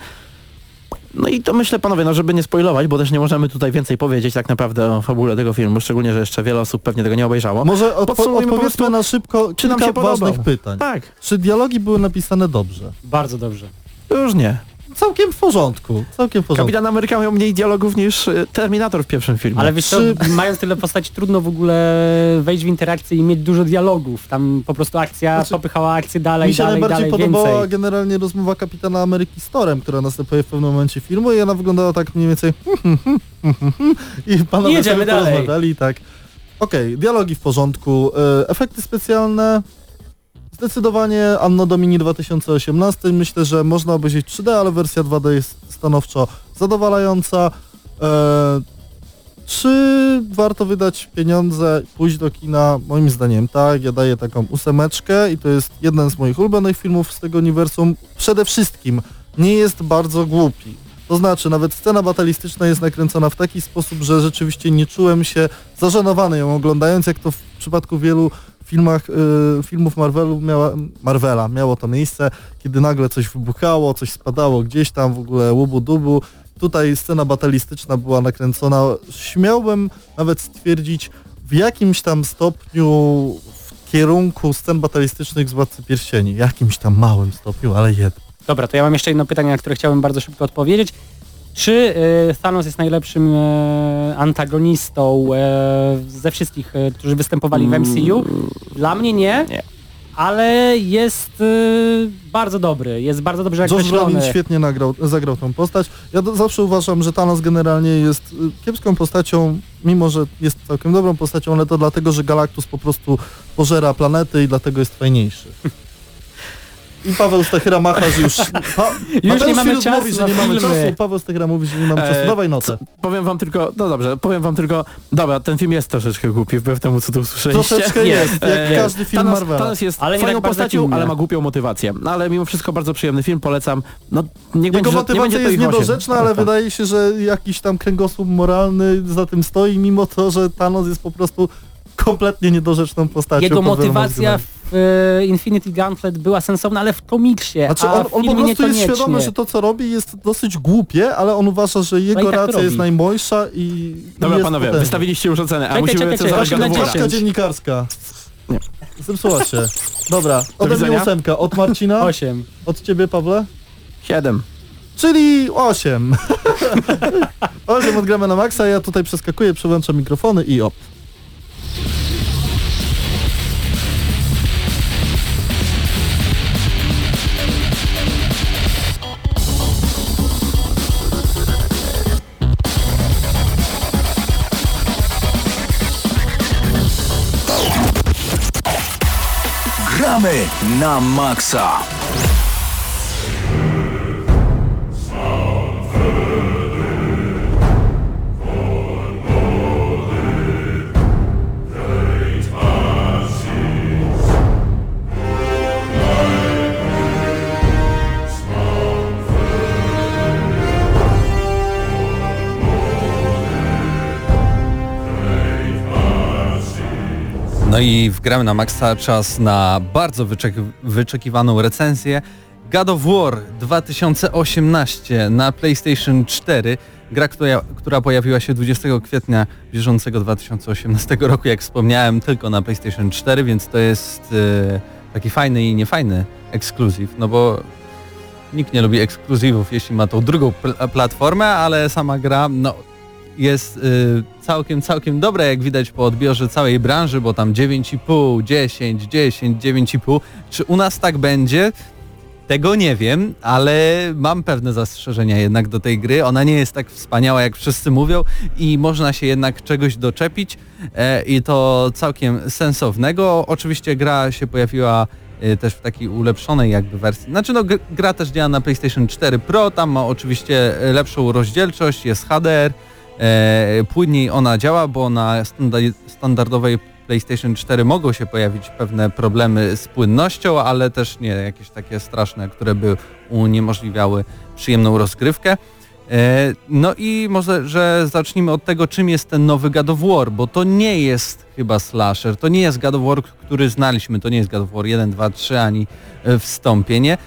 No i to myślę, panowie, no żeby nie spoilować, bo też nie możemy tutaj więcej powiedzieć tak naprawdę o fabule tego filmu, szczególnie, że jeszcze wiele osób pewnie tego nie obejrzało. Może odpo- odpowiedzmy prostu, na szybko czy nam się podobał. ważnych pytań. Tak, Czy dialogi były napisane dobrze? Bardzo dobrze. już nie. Całkiem w porządku. Całkiem w porządku. Kapitan Ameryka miał mniej dialogów niż e, Terminator w pierwszym filmie. Ale wiesz co, *laughs* mając tyle postaci, trudno w ogóle wejść w interakcję i mieć dużo dialogów. Tam po prostu akcja Znaczy, popychała akcję dalej, Mi się dalej, najbardziej dalej, podobała więcej. generalnie rozmowa Kapitana Ameryki z Torem, która następuje w pewnym momencie filmu i ona wyglądała tak mniej więcej *laughs* i panowie Jedziemy sobie dalej. porozmawiali i tak. Okej, dialogi w porządku, e, efekty specjalne zdecydowanie Anno Domini 2018 myślę, że można obejrzeć 3D, ale wersja 2D jest stanowczo zadowalająca. E, czy warto wydać pieniądze, pójść do kina? Moim zdaniem tak, ja daję taką ósemeczkę i to jest jeden z moich ulubionych filmów z tego uniwersum. Przede wszystkim nie jest bardzo głupi. To znaczy, nawet scena batalistyczna jest nakręcona w taki sposób, że rzeczywiście nie czułem się zażenowany ją oglądając, jak to w przypadku wielu filmach, y, filmów Marvelu miała, Marvela miało to miejsce, kiedy nagle coś wybuchało, coś spadało gdzieś tam, w ogóle łubu dubu. Tutaj scena batalistyczna była nakręcona, śmiałbym nawet stwierdzić, w jakimś tam stopniu w kierunku scen batalistycznych z Władcy Pierścieni. Jakimś tam małym stopniu, ale jednak. Dobra, to ja mam jeszcze jedno pytanie, na które chciałbym bardzo szybko odpowiedzieć. Czy e, Thanos jest najlepszym e, antagonistą e, ze wszystkich, którzy występowali w MCU? Dla mnie nie, Nie. ale jest e, bardzo dobry, jest bardzo dobrze Josh określony. Brolin świetnie nagrał, zagrał tą postać. Ja do, zawsze uważam, że Thanos generalnie jest y, kiepską postacią, mimo że jest całkiem dobrą postacią, ale to dlatego, że Galactus po prostu pożera planety i dlatego jest fajniejszy. *laughs* I Paweł Stachyra macha, że już... *laughs* Pa, Mateusz nie mamy czasu mówi, że nie mamy filmy. czasu, Paweł Stachyra mówi, że nie mamy czasu. E, Dawaj notę. Powiem wam tylko, no dobrze, powiem wam tylko, dobra, ten film jest troszeczkę głupi, wbrew temu, co tu usłyszeliście. Troszeczkę jest, jak E, każdy film Thanos, Marvela. Thanos jest Ale fajną tak postacią, ale ma głupią motywację. No, ale mimo wszystko bardzo przyjemny film, polecam. No, niech Jego będzie, że- nie motywacja będzie jest niedorzeczna, ale Tak. wydaje się, że jakiś tam kręgosłup moralny za tym stoi, mimo to, że Thanos jest po prostu kompletnie niedorzeczną postacią. Jego motywacja e, Infinity Gauntlet była sensowna, ale w komiksie, Znaczy a on, on po prostu jest świadomy, że to co robi jest dosyć głupie, ale on uważa, że No jego tak to racja robi. jest najmojsza i Dobra jest panowie, potężny. wystawiliście już ocenę, a Czekaj, musimy czekaj, czekaj, osiem dziennikarska. Zepsuła się. Dobra, ode mnie ósemka. Od Marcina? 8. Od ciebie, Pawle? Siedem. Czyli 8. 8 odgramy na maksa, ja tutaj przeskakuję, przełączam mikrofony i op. na maksa. No i wgramy na maksa czas na bardzo wyczek wyczekiwaną recenzję God of War 2018 na PlayStation 4. Gra, która, która pojawiła się 20 kwietnia bieżącego 2018 roku, jak wspomniałem, tylko na PlayStation 4, więc to jest e, taki fajny i niefajny ekskluzyw, no bo nikt nie lubi ekskluzywów, jeśli ma tą drugą pl platformę, ale sama gra, no jest y, całkiem, całkiem dobra, jak widać po odbiorze całej branży, bo tam 9,5, 10, 10, 9,5. Czy u nas tak będzie? Tego nie wiem, ale mam pewne zastrzeżenia jednak do tej gry. Ona nie jest tak wspaniała, jak wszyscy mówią i można się jednak czegoś doczepić e, i to całkiem sensownego. Oczywiście gra się pojawiła e, też w takiej ulepszonej jakby wersji. Znaczy no gr- gra też działa na PlayStation 4 Pro, tam ma oczywiście lepszą rozdzielczość, jest HDR, e, płynniej ona działa, bo na standa- standardowej PlayStation 4 mogą się pojawić pewne problemy z płynnością, ale też nie jakieś takie straszne, które by uniemożliwiały przyjemną rozgrywkę. E, No i może, że zacznijmy od tego, czym jest ten nowy God of War, bo to nie jest chyba slasher, to nie jest God of War, który znaliśmy, to nie jest God of War 1, 2, 3 ani e, wstąpienie.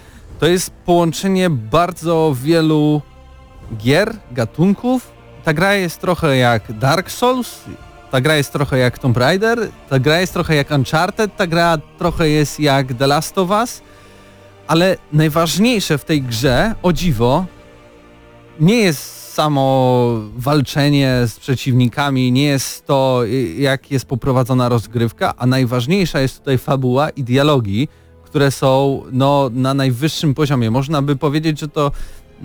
To jest połączenie bardzo wielu gier, gatunków. Ta gra jest trochę jak Dark Souls, ta gra jest trochę jak Tomb Raider, ta gra jest trochę jak Uncharted, ta gra trochę jest jak The Last of Us, ale najważniejsze w tej grze, o dziwo, nie jest samo walczenie z przeciwnikami, nie jest to jak jest poprowadzona rozgrywka, a najważniejsza jest tutaj fabuła i dialogi, które są no, na najwyższym poziomie. Można by powiedzieć, że to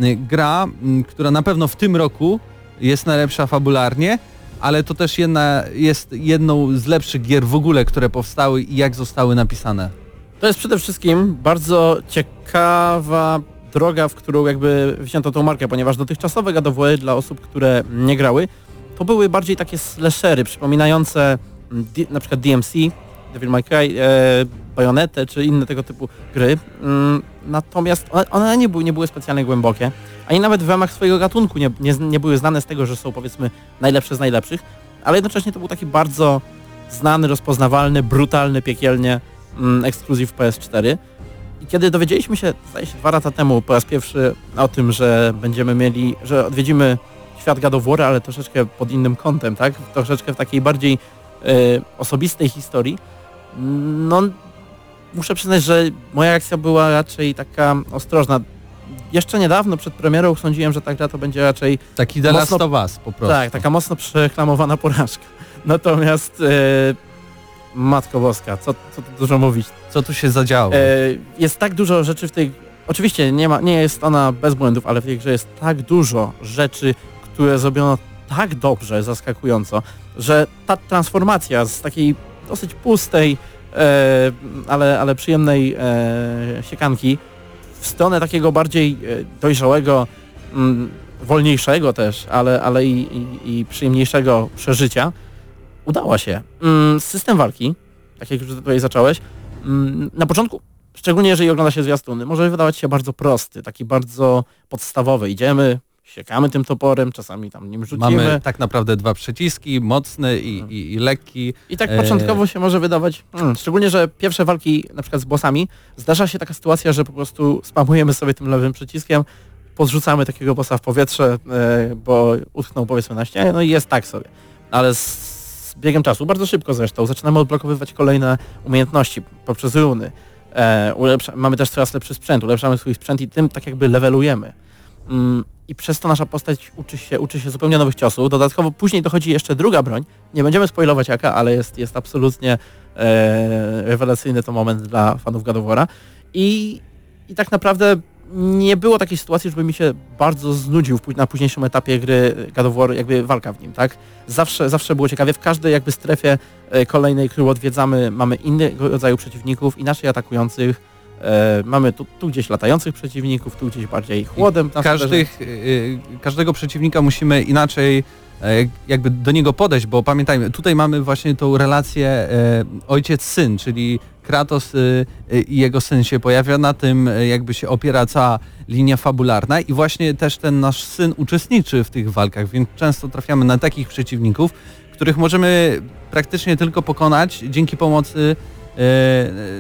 y, gra, y, która na pewno w tym roku jest najlepsza fabularnie, ale to też jedna, jest jedną z lepszych gier w ogóle, które powstały i jak zostały napisane. To jest przede wszystkim bardzo ciekawa droga, w którą jakby wzięto tą markę, ponieważ dotychczasowe God dla osób, które nie grały, to były bardziej takie slashery przypominające mm, D- na przykład DMC, Devil May Cry, e, Bayonetę czy inne tego typu gry. Mm, natomiast one, one nie, były, nie były specjalnie głębokie, ani nawet w ramach swojego gatunku nie, nie, nie były znane z tego, że są powiedzmy najlepsze z najlepszych, ale jednocześnie to był taki bardzo znany, rozpoznawalny, brutalny, piekielnie mm, ekskluzyw PS4. I kiedy dowiedzieliśmy się, zdaje się, dwa lata temu po raz pierwszy o tym, że będziemy mieli, że odwiedzimy świat War, ale troszeczkę pod innym kątem, tak? Troszeczkę w takiej bardziej e, osobistej historii, no muszę przyznać, że moja reakcja była raczej taka ostrożna. Jeszcze niedawno przed premierą sądziłem, że ta gra to będzie raczej Taki The Mocno- Us po prostu. tak, taka mocno przereklamowana porażka. *laughs* Natomiast e, Matko Boska, co, co tu dużo mówić. Co tu się zadziało? E, jest tak dużo rzeczy w tej... Oczywiście nie, ma, nie jest ona bez błędów, ale w tej grze jest tak dużo rzeczy, które zrobiono tak dobrze, zaskakująco, że ta transformacja z takiej dosyć pustej, e, ale, ale przyjemnej e, siekanki w stronę takiego bardziej e, dojrzałego, mm, wolniejszego też, ale, ale i, i, i przyjemniejszego przeżycia, udała się. Mm, system walki, tak jak już tutaj zacząłeś, mm, na początku, szczególnie jeżeli ogląda się zwiastuny, może wydawać się bardzo prosty, taki bardzo podstawowy. Idziemy, siekamy tym toporem, czasami tam nim rzucimy. Mamy tak naprawdę dwa przyciski, mocny i, i, i lekki. I tak E, początkowo się może wydawać, hmm, szczególnie, że pierwsze walki na przykład z bossami, zdarza się taka sytuacja, że po prostu spamujemy sobie tym lewym przyciskiem, podrzucamy takiego bossa w powietrze, e, bo utknął powiedzmy na ścianie, no i jest tak sobie. Ale z, biegiem czasu, bardzo szybko zresztą, zaczynamy odblokowywać kolejne umiejętności poprzez runy. E, mamy też coraz lepszy sprzęt, ulepszamy swój sprzęt i tym tak jakby levelujemy. I przez to nasza postać uczy się, uczy się zupełnie nowych ciosów. Dodatkowo później dochodzi jeszcze druga broń. Nie będziemy spoilować jaka, ale jest, jest absolutnie e, rewelacyjny to moment dla fanów War'a. I, I tak naprawdę nie było takiej sytuacji, żeby mi się bardzo znudził na późniejszym etapie gry God of War, jakby walka w nim, tak? Zawsze, zawsze było ciekawie. W każdej jakby strefie e, kolejnej, którą odwiedzamy, mamy innego rodzaju przeciwników, inaczej atakujących. E, mamy tu, tu gdzieś latających przeciwników, tu gdzieś bardziej chłodem. Każdych, y, każdego przeciwnika musimy inaczej e, jakby do niego podejść, bo pamiętajmy, tutaj mamy właśnie tą relację e, ojciec-syn, czyli Kratos y, i jego syn się pojawia, na tym jakby się opiera cała linia fabularna i właśnie też ten nasz syn uczestniczy w tych walkach, więc często trafiamy na takich przeciwników, których możemy praktycznie tylko pokonać dzięki pomocy e,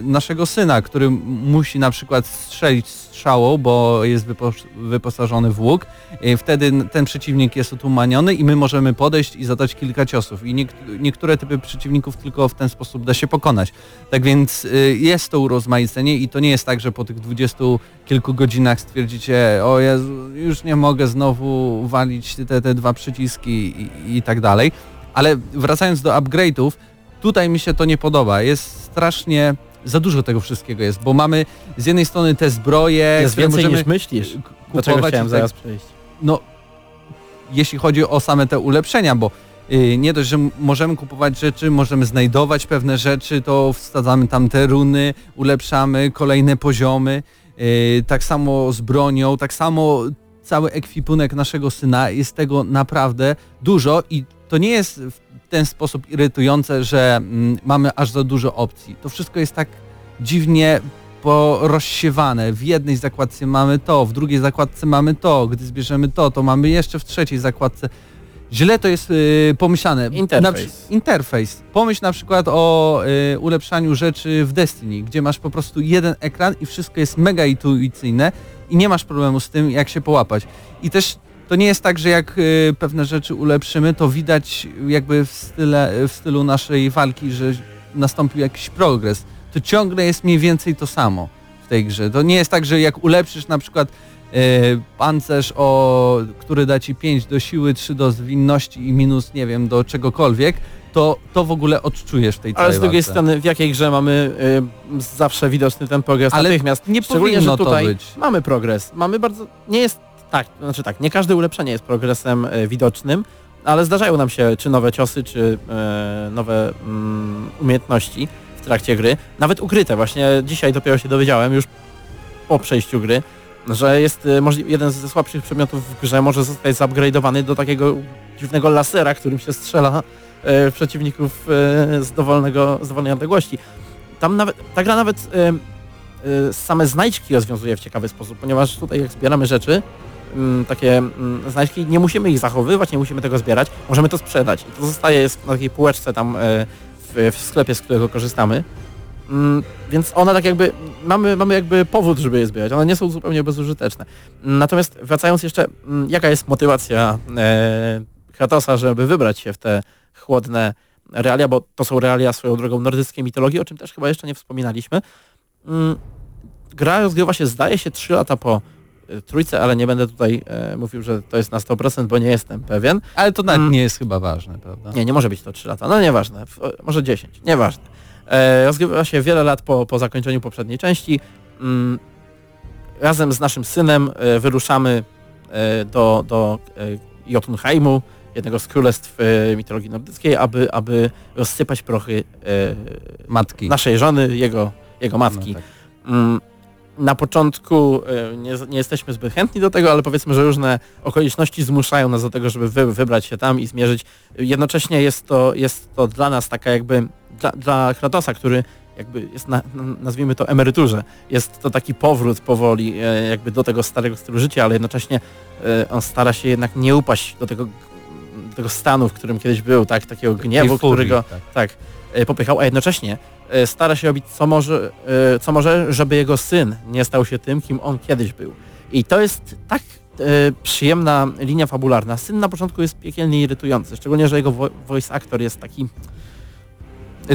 naszego syna, który musi na przykład strzelić strzałą, bo jest wypo- wyposażony w łuk. E, Wtedy ten przeciwnik jest otumaniony i my możemy podejść i zadać kilka ciosów. I niek- niektóre typy przeciwników tylko w ten sposób da się pokonać. Tak więc y, jest to urozmaicenie i to nie jest tak, że po tych dwudziestu kilku godzinach stwierdzicie, o Jezu, już nie mogę znowu walić te, te dwa przyciski i, i tak dalej. Ale wracając do upgrade'ów, tutaj mi się to nie podoba. Jest strasznie za dużo tego wszystkiego jest, bo mamy z jednej strony te zbroje, Jest które więcej możemy niż myślisz. kupować chciałem tak zaraz przejść. no, jeśli chodzi o same te ulepszenia, bo y, nie dość, że możemy kupować rzeczy, możemy znajdować pewne rzeczy, to wsadzamy tam te runy, ulepszamy kolejne poziomy, y, tak samo z bronią, tak samo cały ekwipunek naszego syna, jest tego naprawdę dużo i to nie jest w ten sposób irytujące, że mm, mamy aż za dużo opcji. To wszystko jest tak dziwnie porozsiewane. W jednej zakładce mamy to, w drugiej zakładce mamy to, gdy zbierzemy to, to mamy jeszcze w trzeciej zakładce. Źle to jest y, pomyślane. Interfejs. Na, interfejs. Pomyśl na przykład o y, ulepszaniu rzeczy w Destiny, gdzie masz po prostu jeden ekran i wszystko jest mega intuicyjne i nie masz problemu z tym, jak się połapać. I też to nie jest tak, że jak y, pewne rzeczy ulepszymy, to widać jakby w, style, w stylu naszej walki, że nastąpił jakiś progres. To ciągle jest mniej więcej to samo w tej grze. To nie jest tak, że jak ulepszysz na przykład e, pancerz, o, który da ci 5 do siły, 3 do zwinności i minus, nie wiem, do czegokolwiek, to to w ogóle odczujesz w tej Ale całej z drugiej walce. strony, w jakiej grze mamy y, zawsze widoczny ten progres Ale natychmiast? nie powinno że to tutaj być. mamy progres. Mamy bardzo... Nie jest tak, znaczy tak, nie każde ulepszenie jest progresem y, widocznym, ale zdarzają nam się czy nowe ciosy, czy y, nowe mm, umiejętności w trakcie gry. Nawet ukryte. Właśnie dzisiaj dopiero się dowiedziałem, już po przejściu gry, że jest możli- jeden ze słabszych przedmiotów w grze może zostać zupgrade'owany do takiego dziwnego lasera, którym się strzela e, przeciwników e, z, dowolnego, z dowolnej odległości. Tam nawet, ta gra nawet e, e, same znajdźki rozwiązuje w ciekawy sposób, ponieważ tutaj jak zbieramy rzeczy, takie mm, znajdźki, nie musimy ich zachowywać, nie musimy tego zbierać, możemy to sprzedać. I to zostaje na takiej półeczce tam e, w, w sklepie, z którego korzystamy. Mm, Więc one tak jakby, mamy, mamy jakby powód, żeby je zbierać. One nie są zupełnie bezużyteczne. Mm, Natomiast wracając jeszcze, mm, jaka jest motywacja e, Kratosa, żeby wybrać się w te chłodne realia, bo to są realia swoją drogą nordyckiej mitologii, o czym też chyba jeszcze nie wspominaliśmy. Mm, Gra rozgrywa się, zdaje się, 3 lata po trójce, ale nie będę tutaj e, mówił, że to jest na 100%, bo nie jestem pewien. Ale to nawet Mm. nie jest chyba ważne, prawda? Nie, nie może być to 3 lata. No nieważne, w- może 10, nieważne. E, rozgrywa się wiele lat po, po zakończeniu poprzedniej części. Mm, razem z naszym synem e, wyruszamy e, do, do e, Jotunheimu, jednego z królestw e, mitologii nordyckiej, aby, aby rozsypać prochy Matki. naszej żony, jego, jego matki. No tak. Na początku e, nie, nie jesteśmy zbyt chętni do tego, ale powiedzmy, że różne okoliczności zmuszają nas do tego, żeby wy, wybrać się tam i zmierzyć. Jednocześnie jest to, jest to dla nas taka jakby, dla, dla Kratosa, który jakby jest na, na, nazwijmy to emeryturze. Jest to taki powrót powoli e, jakby do tego starego stylu życia, ale jednocześnie e, on stara się jednak nie upaść do tego, do tego stanu, w którym kiedyś był, tak? Takiego gniewu, furii, którego tak. tak, popychał, a jednocześnie stara się robić co może, e, co może, żeby jego syn nie stał się tym, kim on kiedyś był. I to jest tak e, przyjemna linia fabularna. Syn na początku jest piekielnie irytujący, szczególnie, że jego vo voice actor jest taki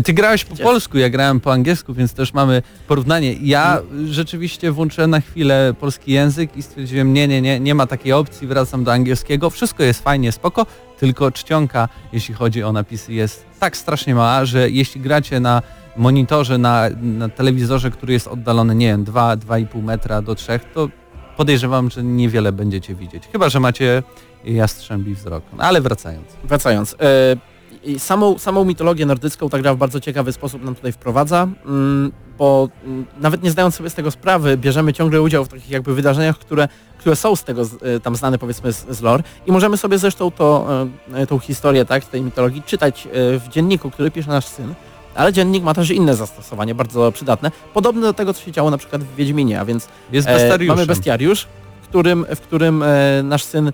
Ty grałeś po polsku, ja grałem po angielsku, więc też mamy porównanie. Ja Mm. rzeczywiście włączyłem na chwilę polski język i stwierdziłem, nie, nie, nie, nie ma takiej opcji, wracam do angielskiego. Wszystko jest fajnie, spoko, tylko czcionka, jeśli chodzi o napisy, jest tak strasznie mała, że jeśli gracie na monitorze, na, na telewizorze, który jest oddalony, nie wiem, 2-2,5 metra do 3, to podejrzewam, że niewiele będziecie widzieć. Chyba, że macie jastrzębi wzrok. No, ale wracając. Wracając, e, samą, samą mitologię nordycką ta gra w bardzo ciekawy sposób nam tutaj wprowadza, mm, bo mm, nawet nie zdając sobie z tego sprawy, bierzemy ciągle udział w takich jakby wydarzeniach, które, które są z tego z- e, tam znane powiedzmy z, z lore i możemy sobie zresztą to, e, tą historię tak, tej mitologii czytać w dzienniku, który pisze nasz syn. Ale dziennik ma też inne zastosowanie, bardzo przydatne, podobne do tego, co się działo na przykład w Wiedźminie, a więc Jest E, mamy bestiariusz, w którym, w którym e, nasz syn e,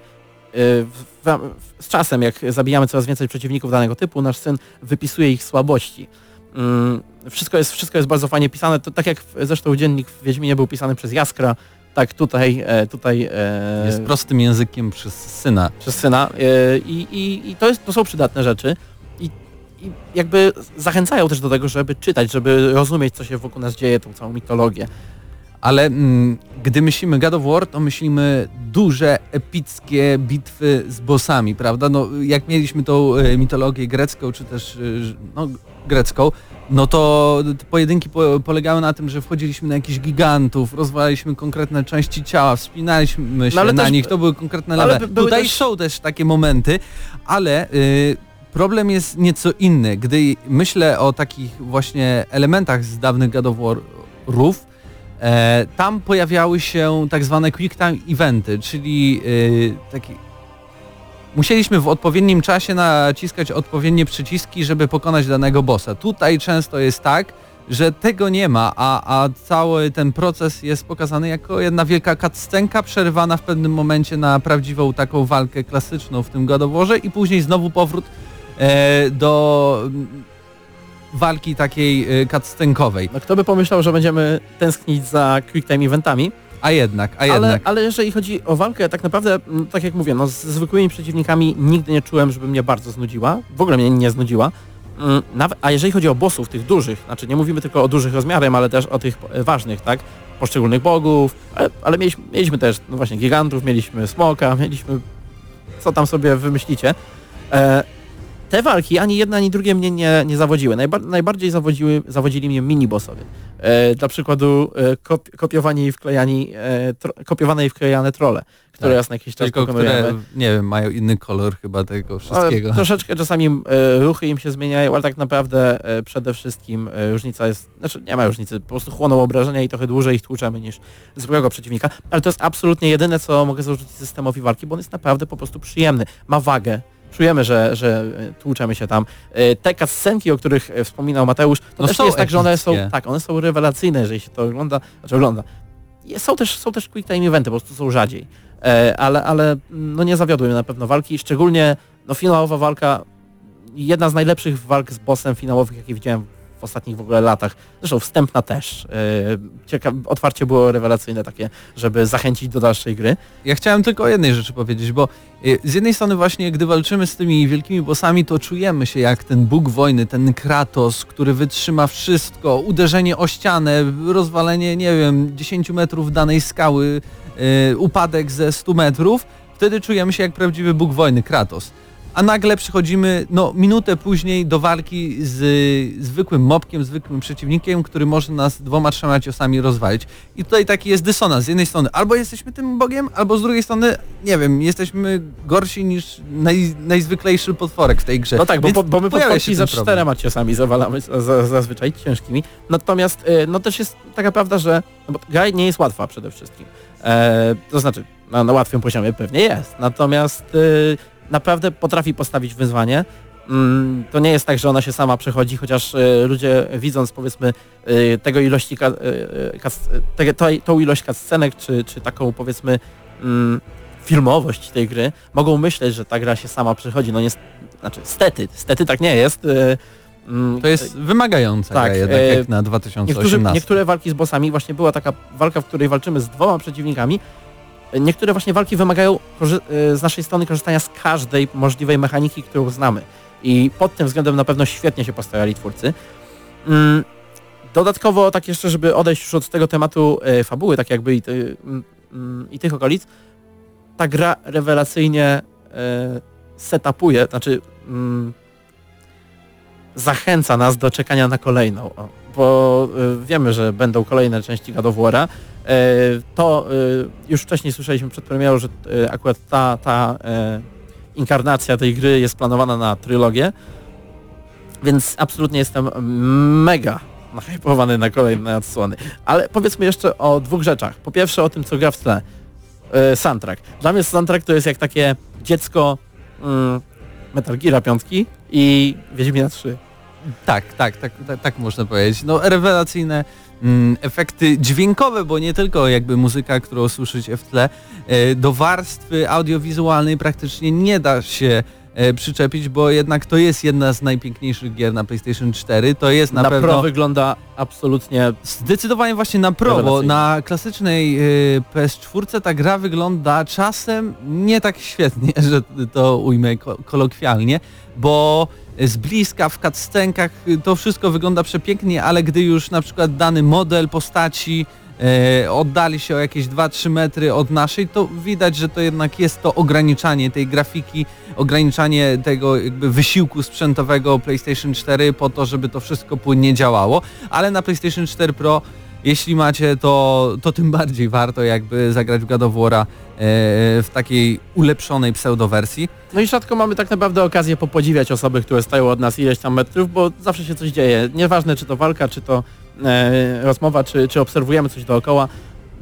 w, w, z czasem, jak zabijamy coraz więcej przeciwników danego typu, nasz syn wypisuje ich słabości. Mm, wszystko, jest, wszystko jest bardzo fajnie pisane, to, tak jak w, zresztą dziennik w Wiedźminie był pisany przez Jaskra, tak tutaj, e, tutaj e, Jest prostym językiem przez syna. przez syna e, i, i, i to, jest, to są przydatne rzeczy i, jakby zachęcają też do tego, żeby czytać, żeby rozumieć, co się wokół nas dzieje, tą całą mitologię. Ale mm, gdy myślimy God of War, to myślimy duże, epickie bitwy z bossami, prawda? No, jak mieliśmy tą e, mitologię grecką, czy też e, no, grecką, no to pojedynki po, polegały na tym, że wchodziliśmy na jakichś gigantów, rozwalaliśmy konkretne części ciała, wspinaliśmy się No, na też- nich, to były konkretne levele. by- Tutaj też- są też takie momenty, ale y, problem jest nieco inny. Gdy myślę o takich właśnie elementach z dawnych God of War'ów, E, tam pojawiały się tak zwane quick time eventy, czyli e, taki... Musieliśmy w odpowiednim czasie naciskać odpowiednie przyciski, żeby pokonać danego bossa. Tutaj często jest tak, że tego nie ma, a, a cały ten proces jest pokazany jako jedna wielka cutscenka przerywana w pewnym momencie na prawdziwą taką walkę klasyczną w tym Warze i później znowu powrót do mm, walki takiej e, cutscenkowej. No kto by pomyślał, że będziemy tęsknić za quick time eventami, A jednak, a ale, jednak. ale jeżeli chodzi o walkę, tak naprawdę, mm, tak jak mówię, no z zwykłymi przeciwnikami nigdy nie czułem, żeby mnie bardzo znudziła. W ogóle mnie nie znudziła. Mm, a jeżeli chodzi o bossów, tych dużych, znaczy nie mówimy tylko o dużych rozmiarem, ale też o tych e, ważnych, tak? Poszczególnych bogów, ale, ale mieliśmy, mieliśmy też, no właśnie, gigantów, mieliśmy smoka, mieliśmy co tam sobie wymyślicie. E, te walki ani jedna, ani drugie mnie nie, nie zawodziły. Najba najbardziej zawodziły, zawodzili mnie minibossowie. E, dla przykładu e, kop kopiowanie i wklejani, e, kopiowane i wklejane trole, które Tak. na jakiś czas Tylko które, nie wiem, mają inny kolor chyba tego Ale wszystkiego. troszeczkę czasami e, ruchy im się zmieniają, ale tak naprawdę e, przede wszystkim e, różnica jest, znaczy nie ma różnicy, po prostu chłoną obrażenia i trochę dłużej ich tłuczemy niż zwykłego przeciwnika, ale to jest absolutnie jedyne, co mogę zarzucić systemowi walki, bo on jest naprawdę po prostu przyjemny, ma wagę. Czujemy, że, że tłuczemy się tam. E, Te cutscenki, o których e, wspominał Mateusz, to No też są jest tak, że one są, tak, one są rewelacyjne, jeżeli się to ogląda, znaczy ogląda. Są też, są też quick time eventy, po prostu są rzadziej. E, ale, ale mm, no nie zawiodły mnie na pewno walki, szczególnie no finałowa walka, jedna z najlepszych walk z bossem finałowych, jakie widziałem w ostatnich w ogóle latach. Zresztą wstępna też. E, Cieka otwarcie było rewelacyjne takie, żeby zachęcić do dalszej gry. Ja chciałem tylko o jednej rzeczy powiedzieć, bo y, z jednej strony właśnie gdy walczymy z tymi wielkimi bossami, to czujemy się jak ten Bóg wojny, ten Kratos, który wytrzyma wszystko, uderzenie o ścianę, rozwalenie, nie wiem, 10 metrów danej skały, y, upadek ze 100 metrów, wtedy czujemy się jak prawdziwy Bóg wojny, Kratos. A nagle przychodzimy, no, minutę później do walki z zwykłym mobkiem, zwykłym przeciwnikiem, który może nas dwoma, trzema ciosami rozwalić. I tutaj taki jest dysonans. Z jednej strony albo jesteśmy tym Bogiem, albo z drugiej strony, nie wiem, jesteśmy gorsi niż naj, najzwyklejszy potworek w tej grze. No tak, bo, Więc po, bo my potworki się za problem. czterema ciosami zawalamy za, za, zazwyczaj ciężkimi. Natomiast e, no też jest taka prawda, że no gra nie jest łatwa przede wszystkim. E, to znaczy, no, na łatwym poziomie pewnie jest. Natomiast e, naprawdę potrafi postawić wyzwanie Mm, To nie jest tak, że ona się sama przechodzi, chociaż e, ludzie widząc powiedzmy e, tego ilości e, tą ilość scenek, czy, czy taką powiedzmy mm, filmowość tej gry, mogą myśleć, że ta gra się sama przechodzi. No nie, znaczy stety, stety tak nie jest. mm, To jest wymagająca Tak, jednak jak na 2018. Niektórzy, niektóre walki z bossami, właśnie była taka walka, w której walczymy z dwoma przeciwnikami. Niektóre właśnie walki wymagają e, z naszej strony korzystania z każdej możliwej mechaniki, którą znamy. I pod tym względem na pewno świetnie się postarali twórcy. Mm, Dodatkowo, tak jeszcze, żeby odejść już od tego tematu e, fabuły, tak jakby i, ty, mm, i tych okolic, ta gra rewelacyjnie e, setupuje, znaczy mm, zachęca nas do czekania na kolejną. Bo y, wiemy, że będą kolejne części God of War'a. E, to y, już wcześniej słyszeliśmy przed premierą, że y, akurat ta, ta e, inkarnacja tej gry jest planowana na trylogię. Więc absolutnie jestem mega nahypowany na kolejne odsłony. Ale powiedzmy jeszcze o dwóch rzeczach. Po pierwsze o tym, co gra w tle. E, soundtrack. Dla mnie soundtrack to jest jak takie dziecko mm, Metal Gear 5 i Wiedźmina 3. Tak, tak, tak, tak, tak można powiedzieć. No rewelacyjne efekty dźwiękowe, bo nie tylko jakby muzyka, którą słyszycie w tle, e, do warstwy audiowizualnej praktycznie nie da się e, przyczepić, bo jednak to jest jedna z najpiękniejszych gier na PlayStation 4. To jest na, Na, pewno pro wygląda absolutnie Zdecydowanie właśnie na pro, bo na klasycznej y, PS4 ta gra wygląda czasem nie tak świetnie, *laughs* że to ujmę ko kolokwialnie, bo z bliska w cutscenkach y, to wszystko wygląda przepięknie, ale gdy już na przykład dany model postaci e, oddali się o jakieś 2-3 metry od naszej, to widać, że to jednak jest to ograniczanie tej grafiki, ograniczanie tego jakby wysiłku sprzętowego PlayStation 4 po to, żeby to wszystko płynnie działało, ale na PlayStation 4 Pro jeśli macie, to, to tym *laughs* bardziej warto jakby zagrać w God of War'a e, w takiej ulepszonej pseudowersji. No i rzadko mamy tak naprawdę okazję popodziwiać osoby, które stają od nas ileś tam metrów, bo zawsze się coś dzieje. Nieważne czy to walka, czy to e, rozmowa, czy, czy obserwujemy coś dookoła.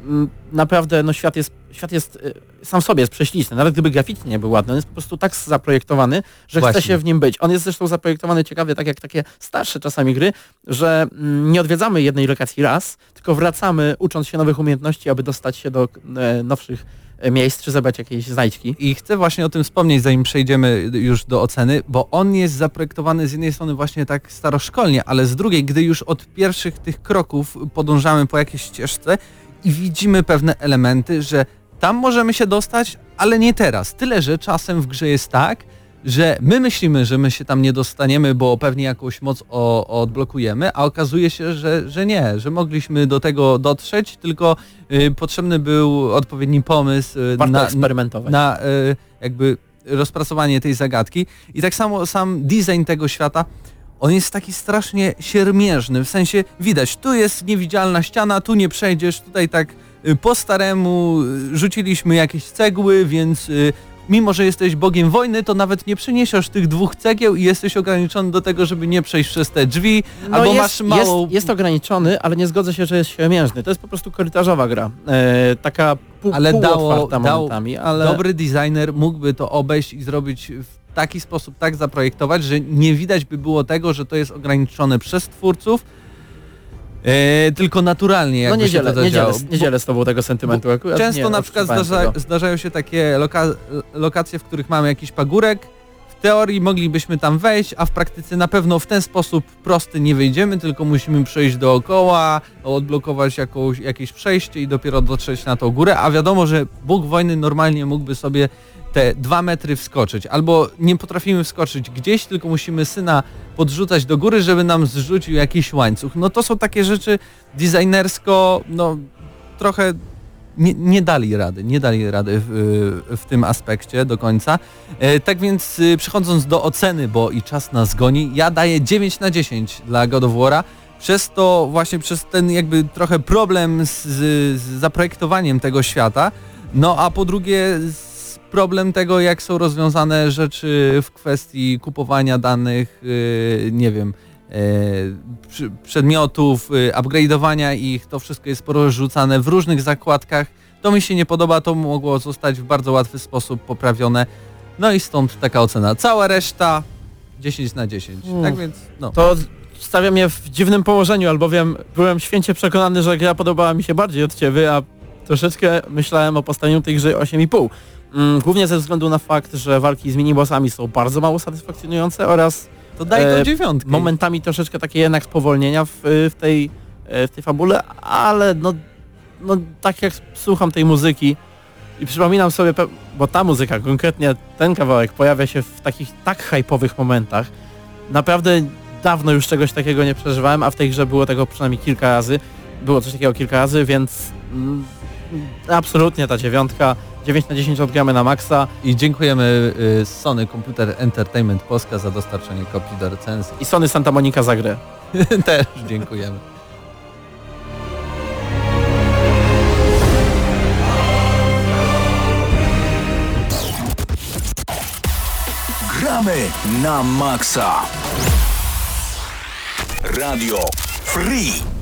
Mm, Naprawdę no świat jest, świat jest e, sam sobie jest prześliczny. Nawet gdyby graficznie nie był ładny, on jest po prostu tak zaprojektowany, że Właśnie. chce się w nim być. On jest zresztą zaprojektowany ciekawie, tak jak takie starsze czasami gry, że mm, nie odwiedzamy jednej lokacji raz, tylko wracamy ucząc się nowych umiejętności, aby dostać się do e, nowszych e, miejsc, czy zebrać jakieś znajdźki. I chcę właśnie o tym wspomnieć, zanim przejdziemy już do oceny, bo on jest zaprojektowany z jednej strony właśnie tak staroszkolnie, ale z drugiej, gdy już od pierwszych tych kroków podążamy po jakiejś ścieżce i widzimy pewne elementy, że tam możemy się dostać, ale nie teraz. Tyle, że czasem w grze jest tak, że my myślimy, że my się tam nie dostaniemy, bo pewnie jakąś moc o, odblokujemy, a okazuje się, że, że nie, że mogliśmy do tego dotrzeć, tylko y, potrzebny był odpowiedni pomysł y, na, eksperymentować. na y, jakby rozpracowanie tej zagadki. I tak samo sam design tego świata, on jest taki strasznie siermierzny, w sensie widać, tu jest niewidzialna ściana, tu nie przejdziesz, tutaj tak po staremu y, rzuciliśmy jakieś cegły, więc y, mimo, że jesteś bogiem wojny, to nawet nie przyniesiesz tych dwóch cegieł i jesteś ograniczony do tego, żeby nie przejść przez te drzwi, albo jest, masz małą... jest, jest ograniczony, ale nie zgodzę się, że jest siemiężny. To jest po prostu korytarzowa gra. E, taka pół, Ale dało- dał ale Dobry designer mógłby to obejść i zrobić w taki sposób tak zaprojektować, że nie widać by było tego, że to jest ograniczone przez twórców, e, tylko naturalnie no jakby nie się dzielę, to nie, dzielę, zadziało. nie dzielę z tobą tego sentymentu. Akurat Często nie na przykład odczuwałem zdarza, zdarzają się takie loka lokacje, w których mamy jakiś pagórek. W teorii moglibyśmy tam wejść, a w praktyce na pewno w ten sposób prosty nie wejdziemy, tylko musimy przejść dookoła, odblokować jakąś, jakieś przejście i dopiero dotrzeć na tą górę, a wiadomo, że Bóg wojny normalnie mógłby sobie te dwa metry wskoczyć, albo nie potrafimy wskoczyć gdzieś, tylko musimy syna podrzucać do góry, żeby nam zrzucił jakiś łańcuch. No to są takie rzeczy designersko, no trochę nie, nie dali rady, nie dali rady w, w tym aspekcie do końca. E, tak więc y, przechodząc do oceny, bo i czas nas goni, ja daję 9 na 10 dla God of War'a. Przez to właśnie przez ten jakby trochę problem z, z zaprojektowaniem tego świata, no a po drugie z problem tego, jak są rozwiązane rzeczy w kwestii kupowania danych, y, nie wiem, przy- przedmiotów, y, upgrade'owania ich, to wszystko jest porozrzucane w różnych zakładkach. To mi się nie podoba, to mogło zostać w bardzo łatwy sposób poprawione. No i stąd taka ocena. Cała reszta 10 na 10. Mm. Tak więc, no. To stawia mnie w dziwnym położeniu, albowiem byłem święcie przekonany, że gra podobała mi się bardziej od ciebie, a troszeczkę myślałem o postawieniu tej gry 8,5. Mm, Głównie ze względu na fakt, że walki z minibossami są bardzo mało satysfakcjonujące oraz To daj e, tą dziewiątkę. momentami troszeczkę takie jednak spowolnienia w, w, tej, e, w tej fabule, ale no, no tak jak słucham tej muzyki i przypominam sobie, bo ta muzyka, konkretnie ten kawałek pojawia się w takich tak hypowych momentach. Naprawdę dawno już czegoś takiego nie przeżywałem, a w tej grze było tego przynajmniej kilka razy. Było coś takiego kilka razy, więc mm, absolutnie ta dziewiątka. 9 na 10 odgramy na maksa I dziękujemy y, Sony Computer Entertainment Polska za dostarczenie kopii do recenzji. i Sony Santa Monica za grę. *laughs* Też dziękujemy. Gramy na maksa. Radio Free.